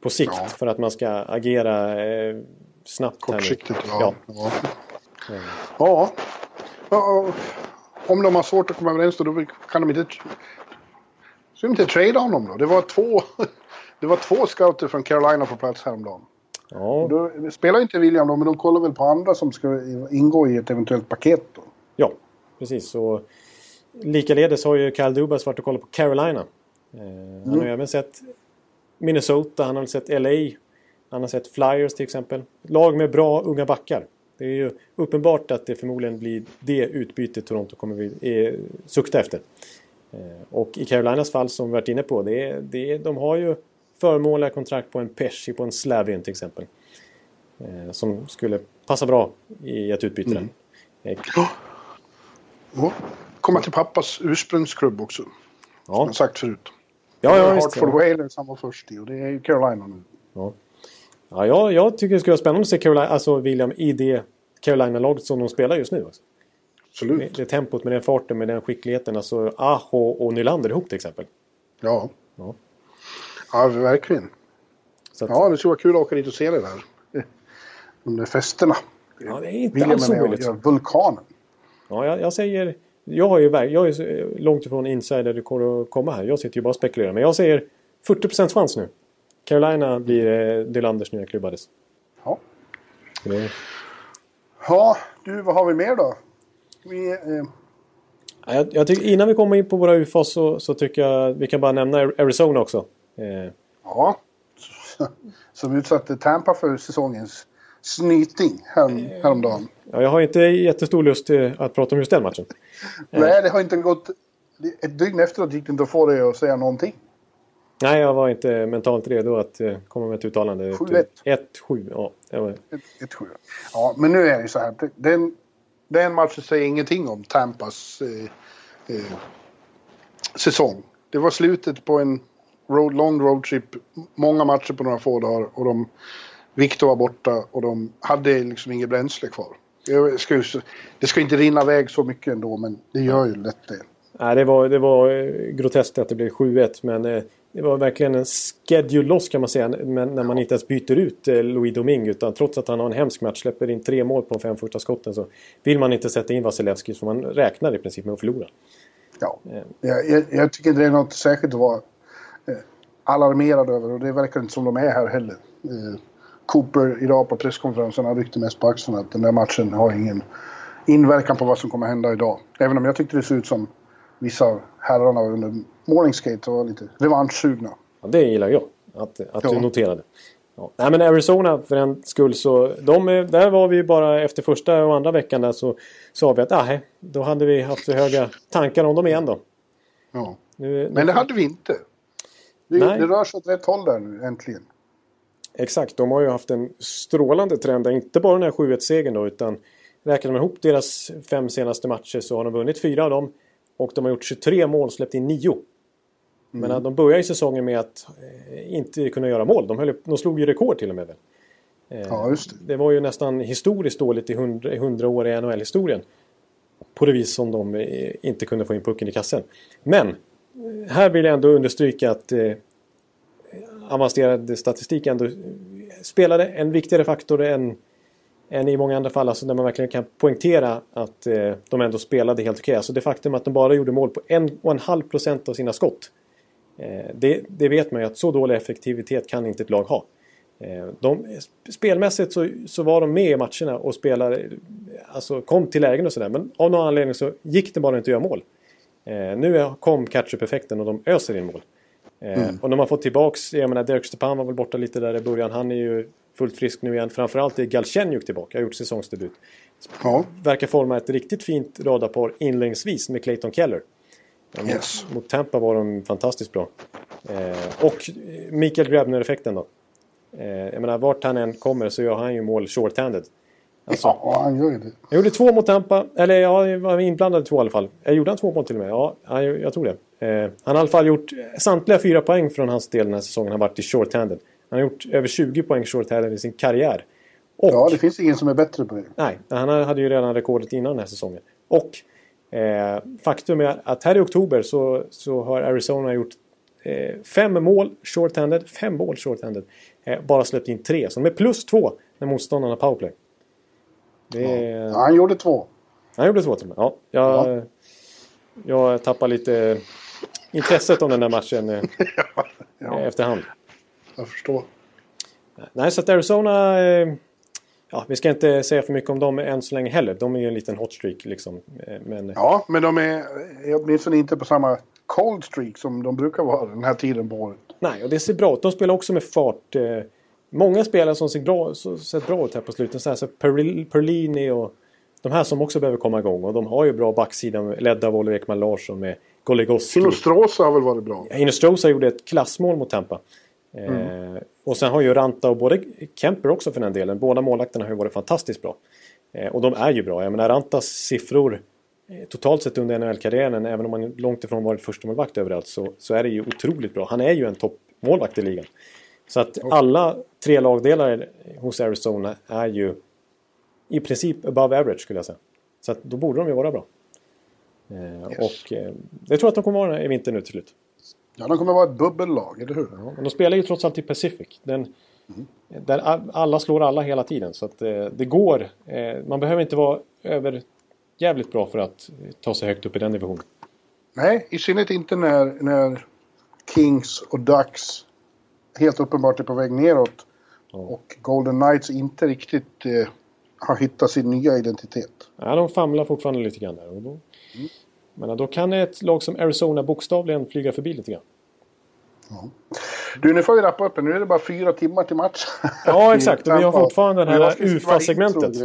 på sikt Ja. för att man ska agera eh, snabbt. här nu. Kortsiktigt, ja. Ja. Ja. Ja. Om de har svårt att komma överens då, då kan de inte... Så de inte trada honom då? Det var två... Det var två scouter från Carolina på plats häromdagen. Ja, Då spelar inte William då, men de kollar väl på andra som ska ingå i ett eventuellt paket då. ja, precis. Så, likaledes har ju Kyle Dubas varit och kollat på Carolina. Eh, han har Mm. ju även sett Minnesota, han har sett LA. Han har sett Flyers till exempel. Lag med bra unga backar. Det är ju uppenbart att det förmodligen blir det utbytet Toronto kommer vi eh, sukta efter. Eh, och i Carolinas fall som vi varit inne på, det är, det är, de har ju förmånliga kontrakt på en Pesci, på en Slavin till exempel. Eh, som skulle passa bra i ett utbyte där. Eh, Och komma till pappas ursprungsklubb också. Som Ja, jag sagt förut. ja, ja. Hartford Ja. Whalers han var först i och det är ju Carolina nu. Ja. Ja, jag, jag tycker det skulle vara spännande att se Carolina, alltså William i det Carolina-laget som de spelar just nu. Alltså. Det, Absolut. det tempot med den farten, med den skickligheten. Alltså Aho och Nylander ihop till exempel. Ja. Ja. Ja, verkligen. Att, Ja, det skulle vara kul att åka dit och se det där. De där festerna. ja, det är inte William alls med omöjligt. vulkanen. Ja, jag, jag säger... Jag, har ju, jag är långt ifrån insider att komma här. Jag sitter ju bara och spekulerar. Men jag säger 40% chans nu. Carolina blir eh, Nylanders nya klubbades. Ja. Det- ja, du, vad har vi mer då? Vi, eh, Ja, Jag, jag tycker, innan vi kommer in på våra UFAs så, så tycker jag vi kan bara nämna Arizona också. Eh, ja. Som utsatte Tampa för säsongens snyting härom, häromdagen. ja, jag har inte jättestor lust eh, att prata om just den matchen. Nej, det har inte gått... Ett dygn efteråt gick det inte att få dig att säga någonting. Nej, jag var inte mentalt redo att eh, komma med ett uttalande. 7-1. 1-7, ja. det var- Ett, ett sju. Ja, men nu är det ju så här. det- Den, den matchen säger ingenting om Tampas eh, eh, säsong. Det var slutet på en road, lång roadtrip. Många matcher på några få dagar. Och de, Victor var borta och de hade liksom inget bränsle kvar. Jag ska, ju det ska inte rinna iväg så mycket ändå, men det gör ju lätt det. Nej, det var, det var eh, groteskt att det blev 7-1 men eh, det var verkligen en schedule loss kan man säga. Men när man inte ens byter ut eh, Louis Domingue utan trots att han har en hemsk match släpper in tre mål på de fem första skotten så vill man inte sätta in Vasilevski så man räknar i princip med att förlora. Ja. Jag, jag, jag tycker det är något särskilt att vara eh, alarmerad över och det verkar inte som de är här heller. Eh, Cooper idag på presskonferensen han ryckte mest på axlarna att den där matchen har ingen inverkan på vad som kommer hända idag. Även om jag tyckte det såg ut som vissa av herrarna under morningskate var lite revanschsugna. Ja, det gillar jag att, att Ja. du noterade. Ja. Nej men Arizona för en skull så de, är- där var vi bara efter första och andra veckan där så sa vi att nej, då hade vi haft för höga tankar om dem igen då. Ja. Nu, Men det hade vi inte. Det, Nej. det rör sig åt rätt håll där nu, äntligen. Exakt, de har ju haft en strålande trend. Inte bara den här 7-1-segern då utan räknar man ihop deras fem senaste matcher så har de vunnit fyra av dem. Och de har gjort 23 mål, släppt in nio. Men att de började ju säsongen med att eh, inte kunna göra mål. De, höll, de slog ju rekord till och med. Väl? Eh, Ja, just det. det var ju nästan historiskt dåligt i 100, i 100 år i NHL-historien. På det vis som de eh, inte kunde få in pucken i kassen. Men här vill jag ändå understryka att eh, avancerad statistik ändå spelade en viktigare faktor än, än i många andra fall. Alltså där man verkligen kan poängtera att eh, de ändå spelade helt okej. Alltså det faktum att de bara gjorde mål på en och en halv procent av sina skott. Eh, det, det vet man ju att så dålig effektivitet kan inte ett lag ha. Eh, de, spelmässigt så, så var de med i matcherna och spelade, alltså kom till lägen och sådär. Men av någon anledning så gick det bara inte att göra mål. Eh, nu kom catch-up-effekten och de öser in mål. Eh, Och de har fått tillbaks, jag menar Derek Stepan var väl borta lite där i början. Han är ju fullt frisk nu igen. Framförallt är Galchenyuk tillbaka, har gjort säsongsdebut. Ja, Verkar forma ett riktigt fint radarpar inledningsvis med Clayton Keller. Mot, Yes. mot Tampa var de fantastiskt bra. Eh, och Mikael Grabner-effekten då. Eh, jag menar, vart han än kommer så gör han ju mål short-handed. Alltså, ja han gör ju det. jag gjorde två mot Tampa, eller ja, jag var inblandad i två i alla fall. Jag gjorde han två mål till och med? Ja, ja, jag, jag tror det. Eh, han har i alla fall gjort samtliga fyra poäng från hans del den här säsongen. Han har varit i short-handed. Han har gjort över 20 poäng short-handed i sin karriär. Och, Ja, det finns ingen som är bättre på det. Nej, han hade ju redan rekordet innan den här säsongen. Och eh, faktum är att här i oktober så, så har Arizona gjort eh, fem mål short-handed, fem mål short-handed. Eh, bara släppt in tre, så de är plus två när motståndarna powerplay. Det Ja, han gjorde två. Han gjorde två till och med. Ja, jag, jag tappar lite intresset om den där matchen eh, Ja, efterhand. jag förstår. Nej, så att Arizona... Eh, ja, vi ska inte säga för mycket om dem än så länge heller. De är ju en liten hot streak liksom. Eh, Men Ja, men de är är åtminstone inte på samma cold streak som de brukar vara den här tiden på året. nej, och det ser bra ut. De spelar också med fart. Eh, många spelare som ser bra, sett bra ut här på slutet. Så här, så Perl- Perlini och de här som också behöver komma igång. Och de har ju bra backsida ledda av Oliver Ekman Larsson med Goligoski. Nostrosa har väl varit bra? Inostrosa gjorde ett klassmål mot Tampa. Eh, och sen har ju Ranta och både Kemper också för den delen. Båda målvakterna har ju varit fantastiskt bra. Eh, och de är ju bra. Jag menar Rantas siffror eh, totalt sett under NHL-karriären, även om han långt ifrån varit första målvakt överallt, så, så är det ju otroligt bra. Han är ju en toppmålvakt i ligan. Så att alla tre lagdelar hos Arizona är ju i princip above average skulle jag säga. Så att då borde de ju vara bra. Eh, Och eh, det tror jag att de kommer vara i vinter nu till slut. Ja, de kommer vara ett bubbellag, eller hur? Ja, men de spelar ju trots allt i Pacific. Den, Där a- alla slår alla hela tiden. Så att eh, det går. Man behöver inte vara över jävligt bra för att ta sig högt upp i den divisionen. Nej, i synnerhet inte när, när Kings och Ducks helt uppenbart är på väg neråt. Och Golden Knights inte riktigt eh, har hittat sin nya identitet. Ja, de famlar fortfarande lite grann där. Och då, men då kan ett lag som Arizona bokstavligen flyga förbi lite grann. Du, nu får vi rappa upp. Nu är det bara fyra timmar till match. Ja, exakt. Och vi har fortfarande det här UFA-segmentet.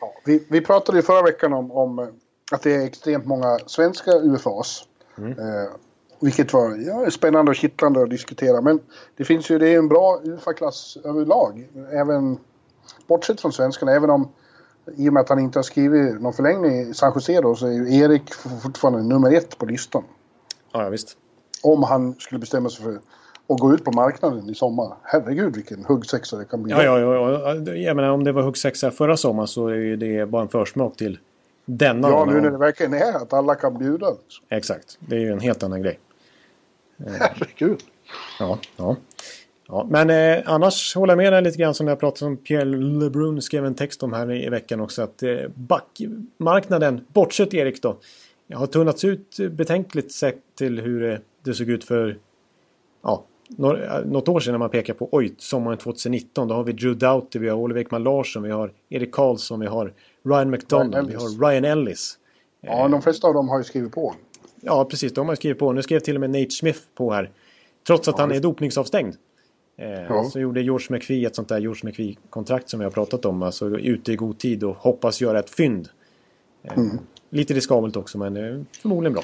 Ja, vi, vi pratade ju förra veckan om, om att det är extremt många svenska UFAs. Mm. Eh, vilket var ja, spännande och kittlande att diskutera. Men det finns ju, det är en bra UFA-klass överlag. Även bortsett från svenskarna. Även om i och med att han inte har skrivit någon förlängning i San Jose då, så är ju Erik fortfarande nummer ett på listan. Ja, visst. Om han skulle bestämma sig för att gå ut på marknaden i sommar. Herregud vilken huggsexa det kan bli. Ja, ja, ja, ja. Jag menar, om det var huggsexa förra sommaren så är ju det bara en försmak till denna. Ja, nu när det verkligen är att alla kan bjuda. Liksom. Exakt. Det är ju en helt annan grej. Herregud. Ja, ja. ja men eh, annars håller jag med dig lite grann som jag pratade om. Pierre LeBrun skrev en text om här i, i veckan också. Att eh, backmarknaden, bortsett Erik då, har tunnats ut betänkligt sett till hur eh, det såg ut för ja, nå- något år sedan när man pekar på oj, sommaren 2019. Då har vi Drew Doughty, vi har Oliver Ekman Larsson, vi har Erik Karlsson, vi har Ryan McDonald, Ryan vi har Ryan Ellis. Ja, de flesta av dem har ju skrivit på. Ja, precis. De har skrivit på. Nu skrev till och med Nate Smith på här. Trots att han är dopningsavstängd. Eh, Ja. Så gjorde George McPhee ett sånt där George McPhee-kontrakt som vi har pratat om. Alltså ute i god tid och hoppas göra ett fynd. Eh, Lite riskabelt också, men eh, förmodligen bra.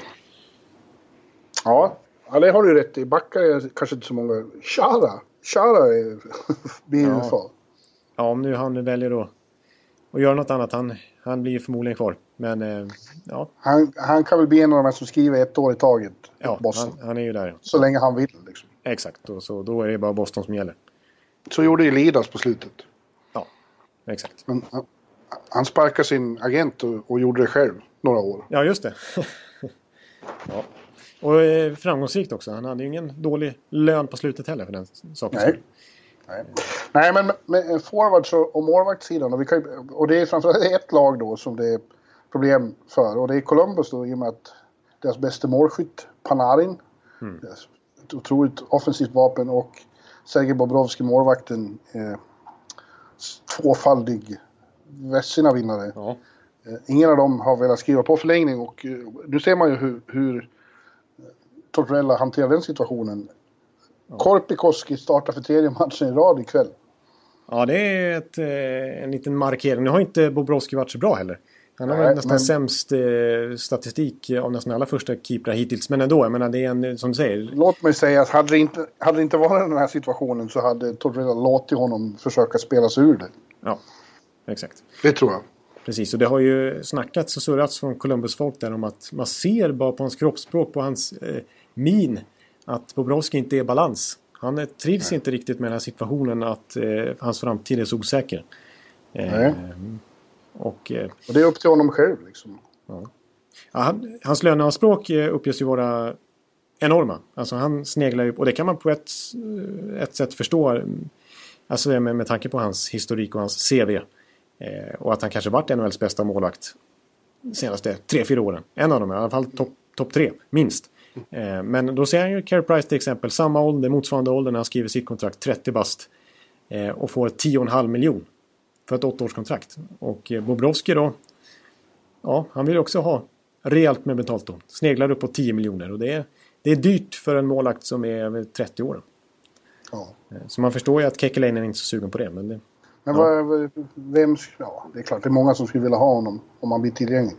Ja, ja det har du rätt i. Backar är kanske inte så många. Chara. Chara är blir Ja. UFA. Ja, om nu han väljer att, att göra något annat. Han, han blir ju förmodligen kvar. Men eh, ja, Han, han kan väl bli en av de som skriver ett år i taget. ja Boston. han, han är ju där. ja. Så länge han vill. Liksom. Exakt, och så, då är det bara Boston som gäller. Så gjorde ju Lidas på slutet. Ja, exakt. Men han, han sparkade sin agent och, och gjorde det själv några år. Ja, just det. ja. Och eh, framgångsrikt också. Han hade ju ingen dålig lön på slutet heller för den saken. Nej. Nej. Nej, men med, forwards och, målvaktssidan. Och, vi kan, ju- och det är framförallt ett lag då som det är problem för. Och det är Columbus då i och med att deras bästa målskytt, Panarin. Ett otroligt offensivt vapen och Sergej Bobrovski, målvakten. Eh, tvåfaldig Vezina-vinnare. Ja. Eh, Ingen av dem har velat skriva på förlängning och eh, nu ser man ju hur, hur eh, Tortorella hanterar den situationen. Korpikoski startar för tredje matchen i rad ikväll. ja, det är ett, eh, en liten markering. Nu har inte Bobrovski varit så bra heller. Han har Nej, väl nästan men- sämst eh, statistik av nästan alla första keeprar hittills. Men ändå, jag menar det är en, som du säger. Låt mig säga att hade det inte, hade det inte varit den här situationen så hade Tortorella låtit honom försöka spela sig ur det. Ja, exakt. Det tror jag. Precis, och det har ju snackats och surrats från Columbus-folk där om att man ser bara på hans kroppsspråk, på hans eh, min, att Bobrovski inte är i balans. Han trivs inte riktigt med den här situationen att eh, hans framtid är så osäker. Eh, Nej. och eh, Och det är upp till honom själv liksom. ja, han, hans löneanspråk eh, uppges ju vara enorma. Alltså han sneglar ju, och det kan man på ett, eh, ett sätt förstå. eh, Alltså med, med tanke på hans historik och hans CV. Och att han kanske varit NHLs bästa målvakt senaste tre, fyra åren. En av dem i alla fall topp top tre, minst. Eh, men då ser han ju Carey Price till exempel, samma ålder, motsvarande ålder när han skriver sitt kontrakt, 30 bast. Eh, och får 10,5 miljon för ett åttaårskontrakt. Och eh, Bobrovski då, ja, han vill också ha rejält med betalt då. Sneglar upp på 10 miljoner och det är, det är dyrt för en målvakt som är över 30 år. Ja. Så man förstår ju att Kekalainen är inte så sugen på det. Men det, Men Ja. vad, vem... Ja, det är klart det är många som skulle vilja ha honom om han blir tillgänglig.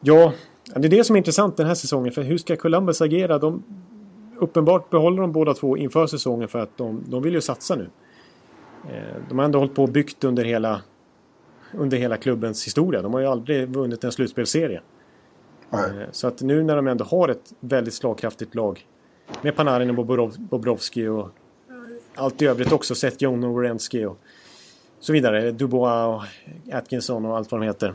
ja, Ja, det är det som är intressant den här säsongen. För hur ska Columbus agera? De, uppenbart behåller de båda två inför säsongen för att de, de vill ju satsa nu. Eh, de har ändå hållit på och byggt under hela, under hela klubbens historia. De har ju aldrig vunnit en slutspelsserie. Nej. Eh, Så att nu när de ändå har ett väldigt slagkraftigt lag med Panarin och Bobrov- Bobrovski och allt i övrigt också. Seth Jones och Wierenski och så vidare. Dubois och Atkinson och allt vad de heter.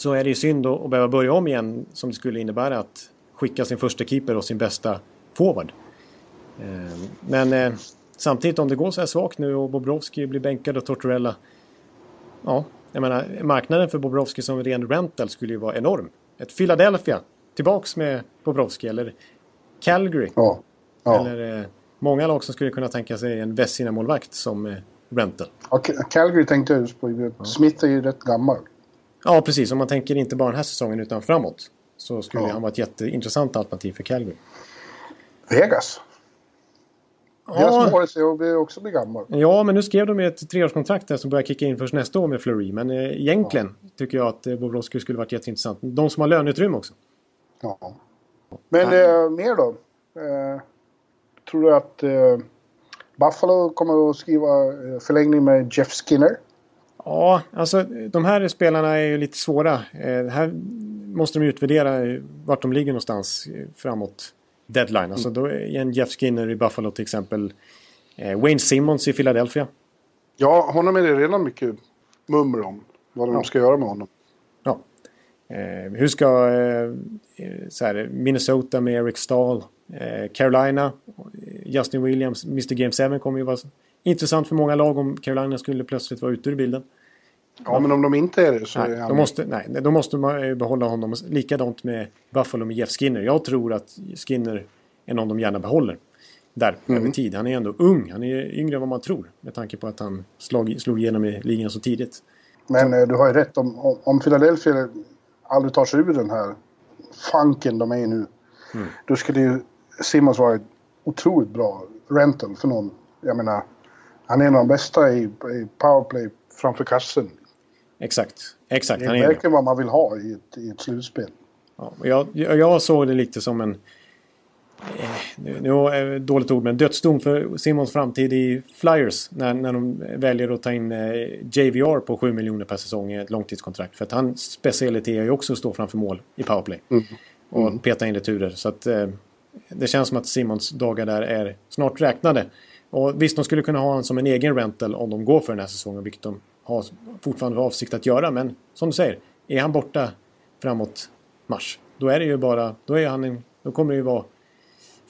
Så är det ju synd att behöva börja om igen som det skulle innebära att skicka sin första keeper och sin bästa forward. Eh, Men eh, samtidigt om det går så här svagt nu och Bobrovski blir bänkad och Tortorella. Ja, jag menar marknaden för Bobrovski som ren rental skulle ju vara enorm. Ett Philadelphia tillbaks med Bobrovski eller Calgary. Ja. ja. Eller eh, många lag som skulle kunna tänka sig en Vessina-målvakt som eh, rental. ja Cal- Calgary tänkte jag just på. Smith är ju rätt gammal. Ja, precis. Om man tänker inte bara den här säsongen utan framåt. Så skulle Ja. han vara ett jätteintressant alternativ för Calgary. Vegas. Deras Ja, Morris är ju också bli gammal. ja, men nu skrev de ett treårskontrakt där som börjar kicka in först nästa år med Fleury. Men eh, egentligen tycker jag att eh, Bobrovski skulle varit jätteintressant. De som har löneutrymme också. Ja. Men eh, mer då? Eh, tror du att eh, Buffalo kommer att skriva eh, förlängning med Jeff Skinner? Ja, alltså de här spelarna är ju lite svåra. Eh, här måste de utvärdera vart de ligger någonstans eh, framåt deadline. Alltså då är en Jeff Skinner i Buffalo till exempel. Eh, Wayne Simmons i Philadelphia. Ja, honom är det redan mycket mummel om. Vad de Ja. ska göra med honom. Ja. Eh, hur ska eh, eh, så här, Minnesota med Eric Stahl, Carolina, Justin Williams, Mr Game 7 kommer ju vara intressant för många lag om Carolina skulle plötsligt vara ute ur bilden. Ja, men om de inte är det så Nej, är han... då måste, nej, då måste man eh, behålla honom. Likadant med Buffalo med Jeff Skinner. Jag tror att Skinner är någon de gärna behåller. Där Mm. över tid. Han är ändå ung. Han är yngre än vad man tror. Med tanke på att han slag, slog igenom i ligan så tidigt. Men eh, du har ju rätt. Om, om- Philadelphia aldrig tar sig ur den här funken de är i nu. Mm. Då skulle ju Simmons vara ett otroligt bra rental för någon. Jag menar, han är en av de bästa i, i powerplay framför kassen. Exakt. Exakt. Det Han är verkligen vad man vill ha i ett, i ett slutspel. Ja, jag, jag såg det lite som en... Eh, nu, nu är dåligt ord, men dödsdom för Simons framtid i Flyers. När, när de väljer att ta in eh, JVR på 7 miljoner per säsong i ett långtidskontrakt. För att hans specialitet är ju också att stå framför mål i powerplay. Och peta in returer. Så att eh, det känns som att Simons dagar där är snart räknade. Och visst, de skulle kunna ha honom som en egen rental om de går för den här säsongen. Vilket de har fortfarande för avsikt att göra. Men som du säger, är han borta framåt mars. Då är det ju bara, då är han en, då kommer det ju vara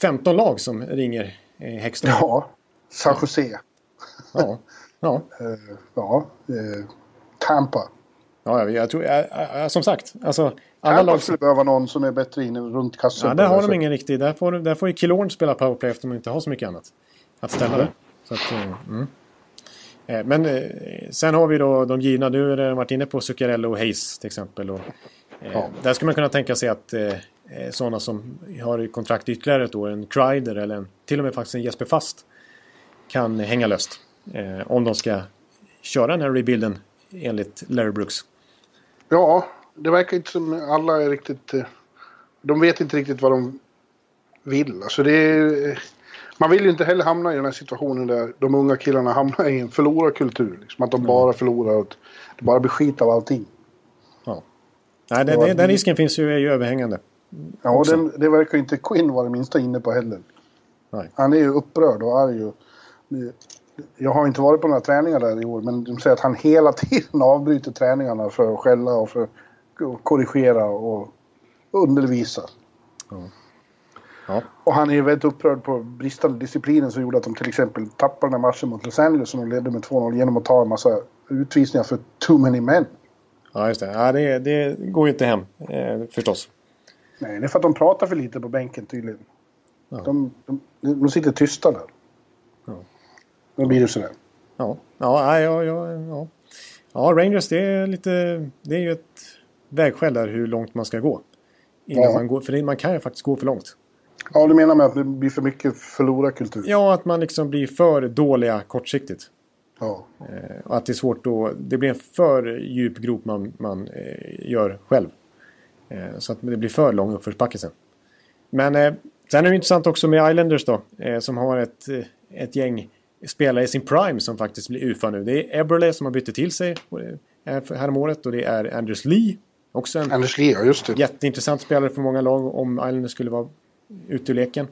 15 lag som ringer eh, Hextall. Ja, San Jose. Ja. Ja. Eh, ja, eh, Tampa. ja, jag tror, ja, ja, som sagt, alltså alla Tampa lag skulle behöva någon som är bättre inne runt kassan. Ja, där det har de ingen riktig, där får, där får ju Killorn spela powerplay eftersom de inte har så mycket annat att ställa där. Så att, eh, mm. Eh, Men eh, sen har vi då de givna, nu har jag varit inne på Zuccarello och Hayes till exempel. Och, eh, Ja. Där skulle man kunna tänka sig att sådana som har kontrakt ytterligare ett år, en Kreider eller en, till och med faktiskt en Jesper Fast kan hänga löst. Om de ska köra den här rebuilden enligt Larry Brooks. Ja, det verkar inte som alla är riktigt... De vet inte riktigt vad de vill. Alltså det är, man vill ju inte heller hamna i den här situationen där de unga killarna hamnar i en förlorarkultur. Liksom att de bara förlorar och det bara blir skit av allting. Ja. Nej, det, det, den risken finns ju, är ju överhängande. Ja, och den, det verkar inte Quinn vara det minsta inne på heller. Nej. Han är ju upprörd och arg. Och, jag har inte varit på några träningar där i år, men de säger att han hela tiden avbryter träningarna för att skälla och för att korrigera och undervisa. Ja. Och han är ju väldigt upprörd på bristande disciplinen som gjorde att de till exempel tappade den här matchen mot Los Angeles som de ledde med 2-0 genom att ta en massa utvisningar för too many men. Ja, just det. Ja, det, det går ju inte hem eh, förstås. Nej, det är för att de pratar för lite på bänken tydligen. Ja. De, de, de sitter tysta där. Ja. Då blir det sådär. Ja, ja, ja, ja, ja. ja Rangers det är lite... Det är ju ett vägskäl där hur långt man ska gå. Innan Ja. man går, för man kan ju faktiskt gå för långt. Ja, du menar med att det blir för mycket förlorarkultur? Ja, att man liksom blir för dåliga kortsiktigt. Ja. Eh, och att det är svårt då... Det blir en för djup grop man, man eh, gör själv. Eh, så att det blir för lång uppförsbacke sen. Men eh, sen är det intressant också med Islanders då. Eh, som har ett, eh, ett gäng spelare i sin prime som faktiskt blir UFA nu. Det är Eberle som har bytt till sig häromåret och det är Anders Lee. Också en Anders Lee, ja just det. jätteintressant spelare för många lag om Islanders skulle vara ute ur leken.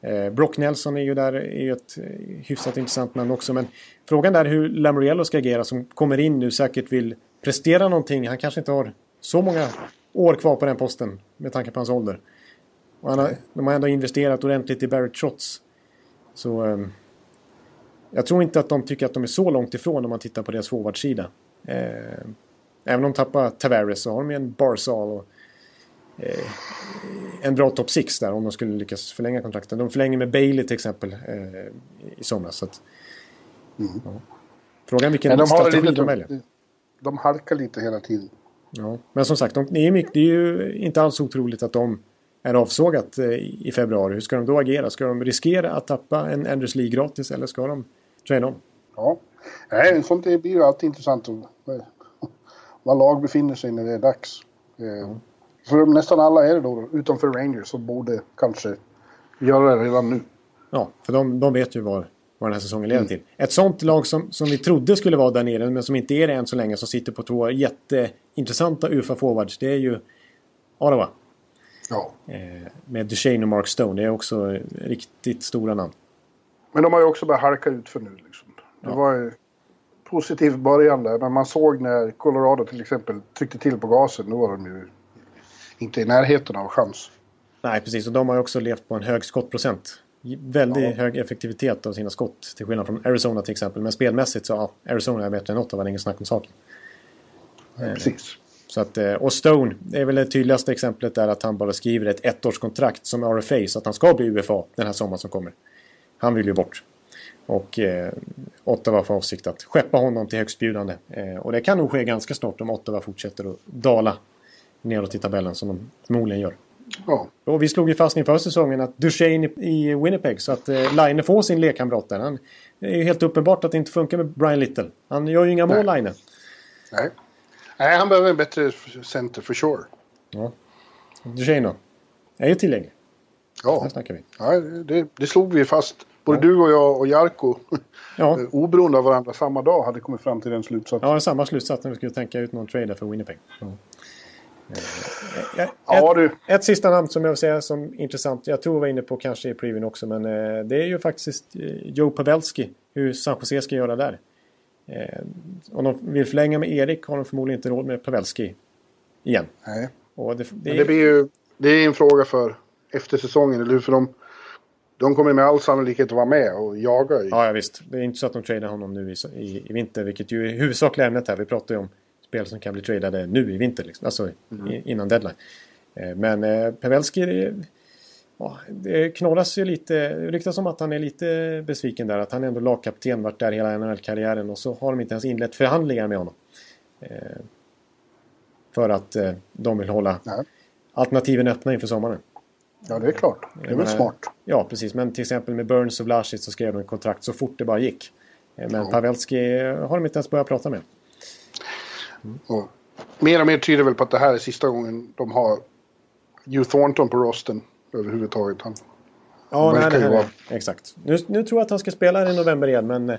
Eh, Brock Nelson är ju där, är ju ett eh, hyfsat intressant namn också. Men frågan är hur Lamoriello ska agera som kommer in nu säkert vill prestera någonting. Han kanske inte har så många år kvar på den posten med tanke på hans ålder. Och han har, de har ändå investerat ordentligt i Barrett Shots. Så eh, jag tror inte att de tycker att de är så långt ifrån om man tittar på deras forwardsida. Eh, även om de tappar Tavares så har de ju en Barzal och en bra top 6 där om de skulle lyckas förlänga kontrakten. De förlänger med Bailey till exempel eh, i somras. Så att, Mm. ja. Frågan vilken Men de, strategi lite, de väljer. de, halkar lite hela tiden. Ja. Men som sagt, de, det, är mycket, det är ju inte alls otroligt att de är avsågat eh, i februari. Hur ska de då agera? Ska de riskera att tappa en Anders Lee gratis eller ska de trada om? Ja. Nej, sånt det blir ju alltid intressant. Var lag befinner sig när det är dags. Eh, För nästan alla är det då, utom för Rangers, som borde kanske göra det redan nu. Ja, för de, de vet ju vad, vad den här säsongen leder till. Ett sånt lag som, som vi trodde skulle vara där nere, men som inte är det än så länge, som sitter på två jätteintressanta UFA-forwards, det är ju Ottawa. Ja. Eh, med Duchene och Mark Stone. Det är också riktigt stora namn. Men de har ju också börjat halka ut för nu. Liksom. Det Ja. var ju positiv början där, men man såg när Colorado till exempel tryckte till på gasen, då var de ju inte i närheten av chans. Nej, precis. Och de har ju också levt på en hög skottprocent. Väldigt Ja. hög effektivitet av sina skott. Till skillnad från Arizona till exempel. Men spelmässigt så ja, Arizona är bättre än Ottawa. Det är ingen snack om saken. Ja, precis. Så att, eh, och Stone, det är väl det tydligaste exemplet där att han bara skriver ett ettårskontrakt som RFA så att han ska bli UFA den här sommaren som kommer. Han vill ju bort. Och eh, Ottawa får avsikt att skeppa honom till högstbjudande. Eh, och det kan nog ske ganska snart om Ottawa fortsätter att dala neråt i tabellen som de förmodligen gör. Ja. Och vi slog ju fast inför säsongen att Duchene i- Winnipeg så att eh, Line får sin lekkamrat där. Han, det är ju helt uppenbart att det inte funkar med Brian Little. Han gör ju inga mål Nej. Line. Nej. Nej, han behöver en bättre center for sure. Ja. Duchene då? Är ju tillgänglig. Ja, Här snackar vi. ja det, det slog vi fast. Både du och jag och Jarko, Ja, oberoende av varandra samma dag, hade kommit fram till den slutsatsen. ja samma slutsats när vi skulle tänka ut någon trader för Winnipeg. Ja. Eh, ett, Ja, du. ett sista namn som jag vill säga som intressant. Jag tror jag var inne på kanske i previewn också. Men eh, det är ju faktiskt eh, Joe Pavelski. Hur San Jose ska göra där. Eh, om de vill förlänga med Erik har de förmodligen inte råd med Pavelski igen. Nej. Och det, det, Men det blir ju det är en fråga för efter säsongen, eller hur? För de, de kommer med all sannolikhet att vara med och jaga. Ja, ja, visst. Det är inte så att de tradar honom nu i, i, i vinter. Vilket ju är huvudsakliga ämnet här. Vi pratar ju om spel som kan bli tradade nu i vinter. Liksom. Alltså i, innan deadline. Eh, Men eh, Pavelski, det, ja, det knorras ju lite. Det ryktas om att han är lite besviken där. Att han är ändå lagkapten, varit där hela NHL-karriären. Och så har de inte ens inlett förhandlingar med honom. Eh, För att eh, de vill hålla Nej. alternativen öppna inför sommaren. Ja, det är klart. Det är väl smart. Ja, precis. Men till exempel med Burns och Vlasic så skrev de kontrakt så fort det bara gick. Men Pavelski har de inte ens börjat prata med. Och mer och mer tyder väl på att det här är sista gången de har Hugh Thornton på rosten överhuvudtaget. Han, Ja, nej, vara- är, exakt. Nu, nu tror jag att han ska spela i november igen, men eh,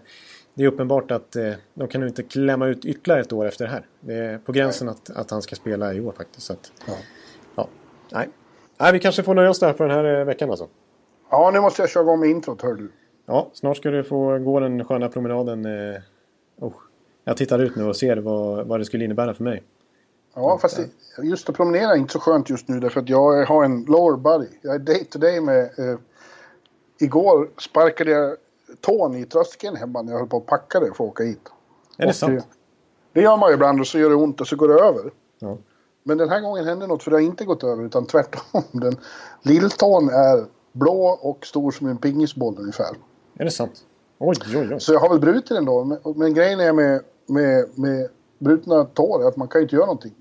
det är uppenbart att eh, de kan inte klämma ut ytterligare ett år efter det här. Det är på gränsen att, att han ska spela i år faktiskt. Att, Ja. ja. Nej. nej, vi kanske får nöja oss där för den här eh, veckan alltså. ja, nu måste jag köra igång med introt, hör du. Ja, snart ska du få gå den sköna promenaden. Eh, oh. Jag tittar ut nu och ser vad, vad det skulle innebära för mig. Ja, fast det- just att promenera är inte så skönt just nu därför att jag har en lower body. Jag är day to day med... Eh, igår sparkade jag tån i tröskeln hemma när jag höll på att packa det för att åka hit. Är det Och, sant? eh, Det gör man ju ibland och så gör det ont och så går det över. Ja. Men den här gången hände något för det har inte gått över utan tvärtom. Den lilltån är blå och stor som en pingisboll ungefär. Är det sant? Oj, oj, oj. Så jag har väl brutit den då. Men, men grejen är med, med, med brutna tår att man kan inte göra någonting.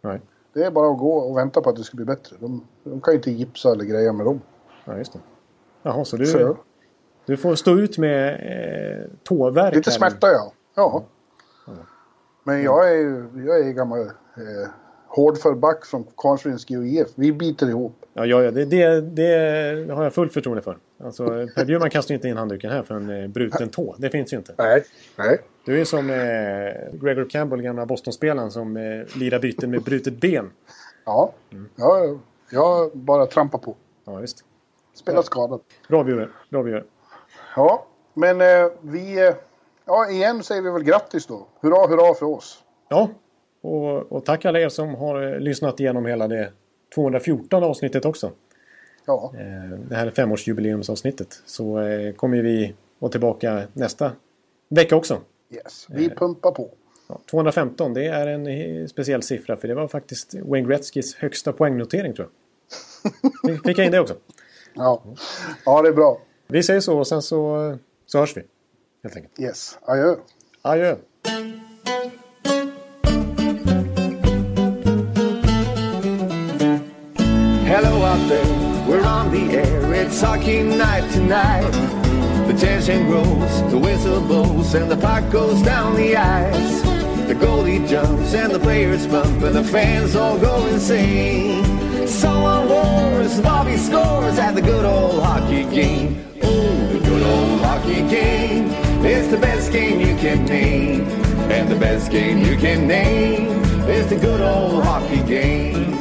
Nej. Det är bara att gå och vänta på att det ska bli bättre. De, de kan ju inte gipsa eller greja med dem. Ja, just det. Jaha, så du, Så, du får stå ut med eh, tåvärk? lite smärta ja. Ja. Men jag är ju jag är gammal eh, back som Kvarnsvedens GIF. Vi biter ihop. Ja, ja, ja det, det, det har jag fullt förtroende för. Alltså, per Bjurman kastar inte in handduken här för en eh, bruten tå. Det finns ju inte. Nej. Nej. Du är som eh, Gregor Campbell, gamla Boston-spelaren, som eh, lirar byten med brutet ben. Ja. ja. Jag bara trampar på. Ja, visst. Spelar skadad. Bra Bjure. Bra Bjure. Ja, men eh, vi... Eh, ja, igen säger vi väl grattis då. Hurra, hurra för oss. Ja, och, och tack alla er som har eh, lyssnat igenom hela det 214 avsnittet också. Ja, Eh, det här är femårsjubileumsavsnittet. Så kommer vi vara tillbaka nästa vecka också. Yes. Vi pumpar på. Ja, 215, det är en eh, speciell siffra för det var faktiskt Wayne Gretzkys högsta poängnotering tror jag. Fick jag in det också. Ja, ja det är bra. Vi säger så och sen så, så hörs vi. Helt enkelt. Yes. Adjö. Adjö! Hello out there, we're on the air. It's hockey night tonight. The tension grows, the whistle blows, and the puck goes down the ice. The goalie jumps and the players bump, and the fans all go insane. Someone roars, Bobby scores at the good old hockey game. Ooh, the good old hockey game. It's the best game you can name. And the best game you can name is the good old hockey game.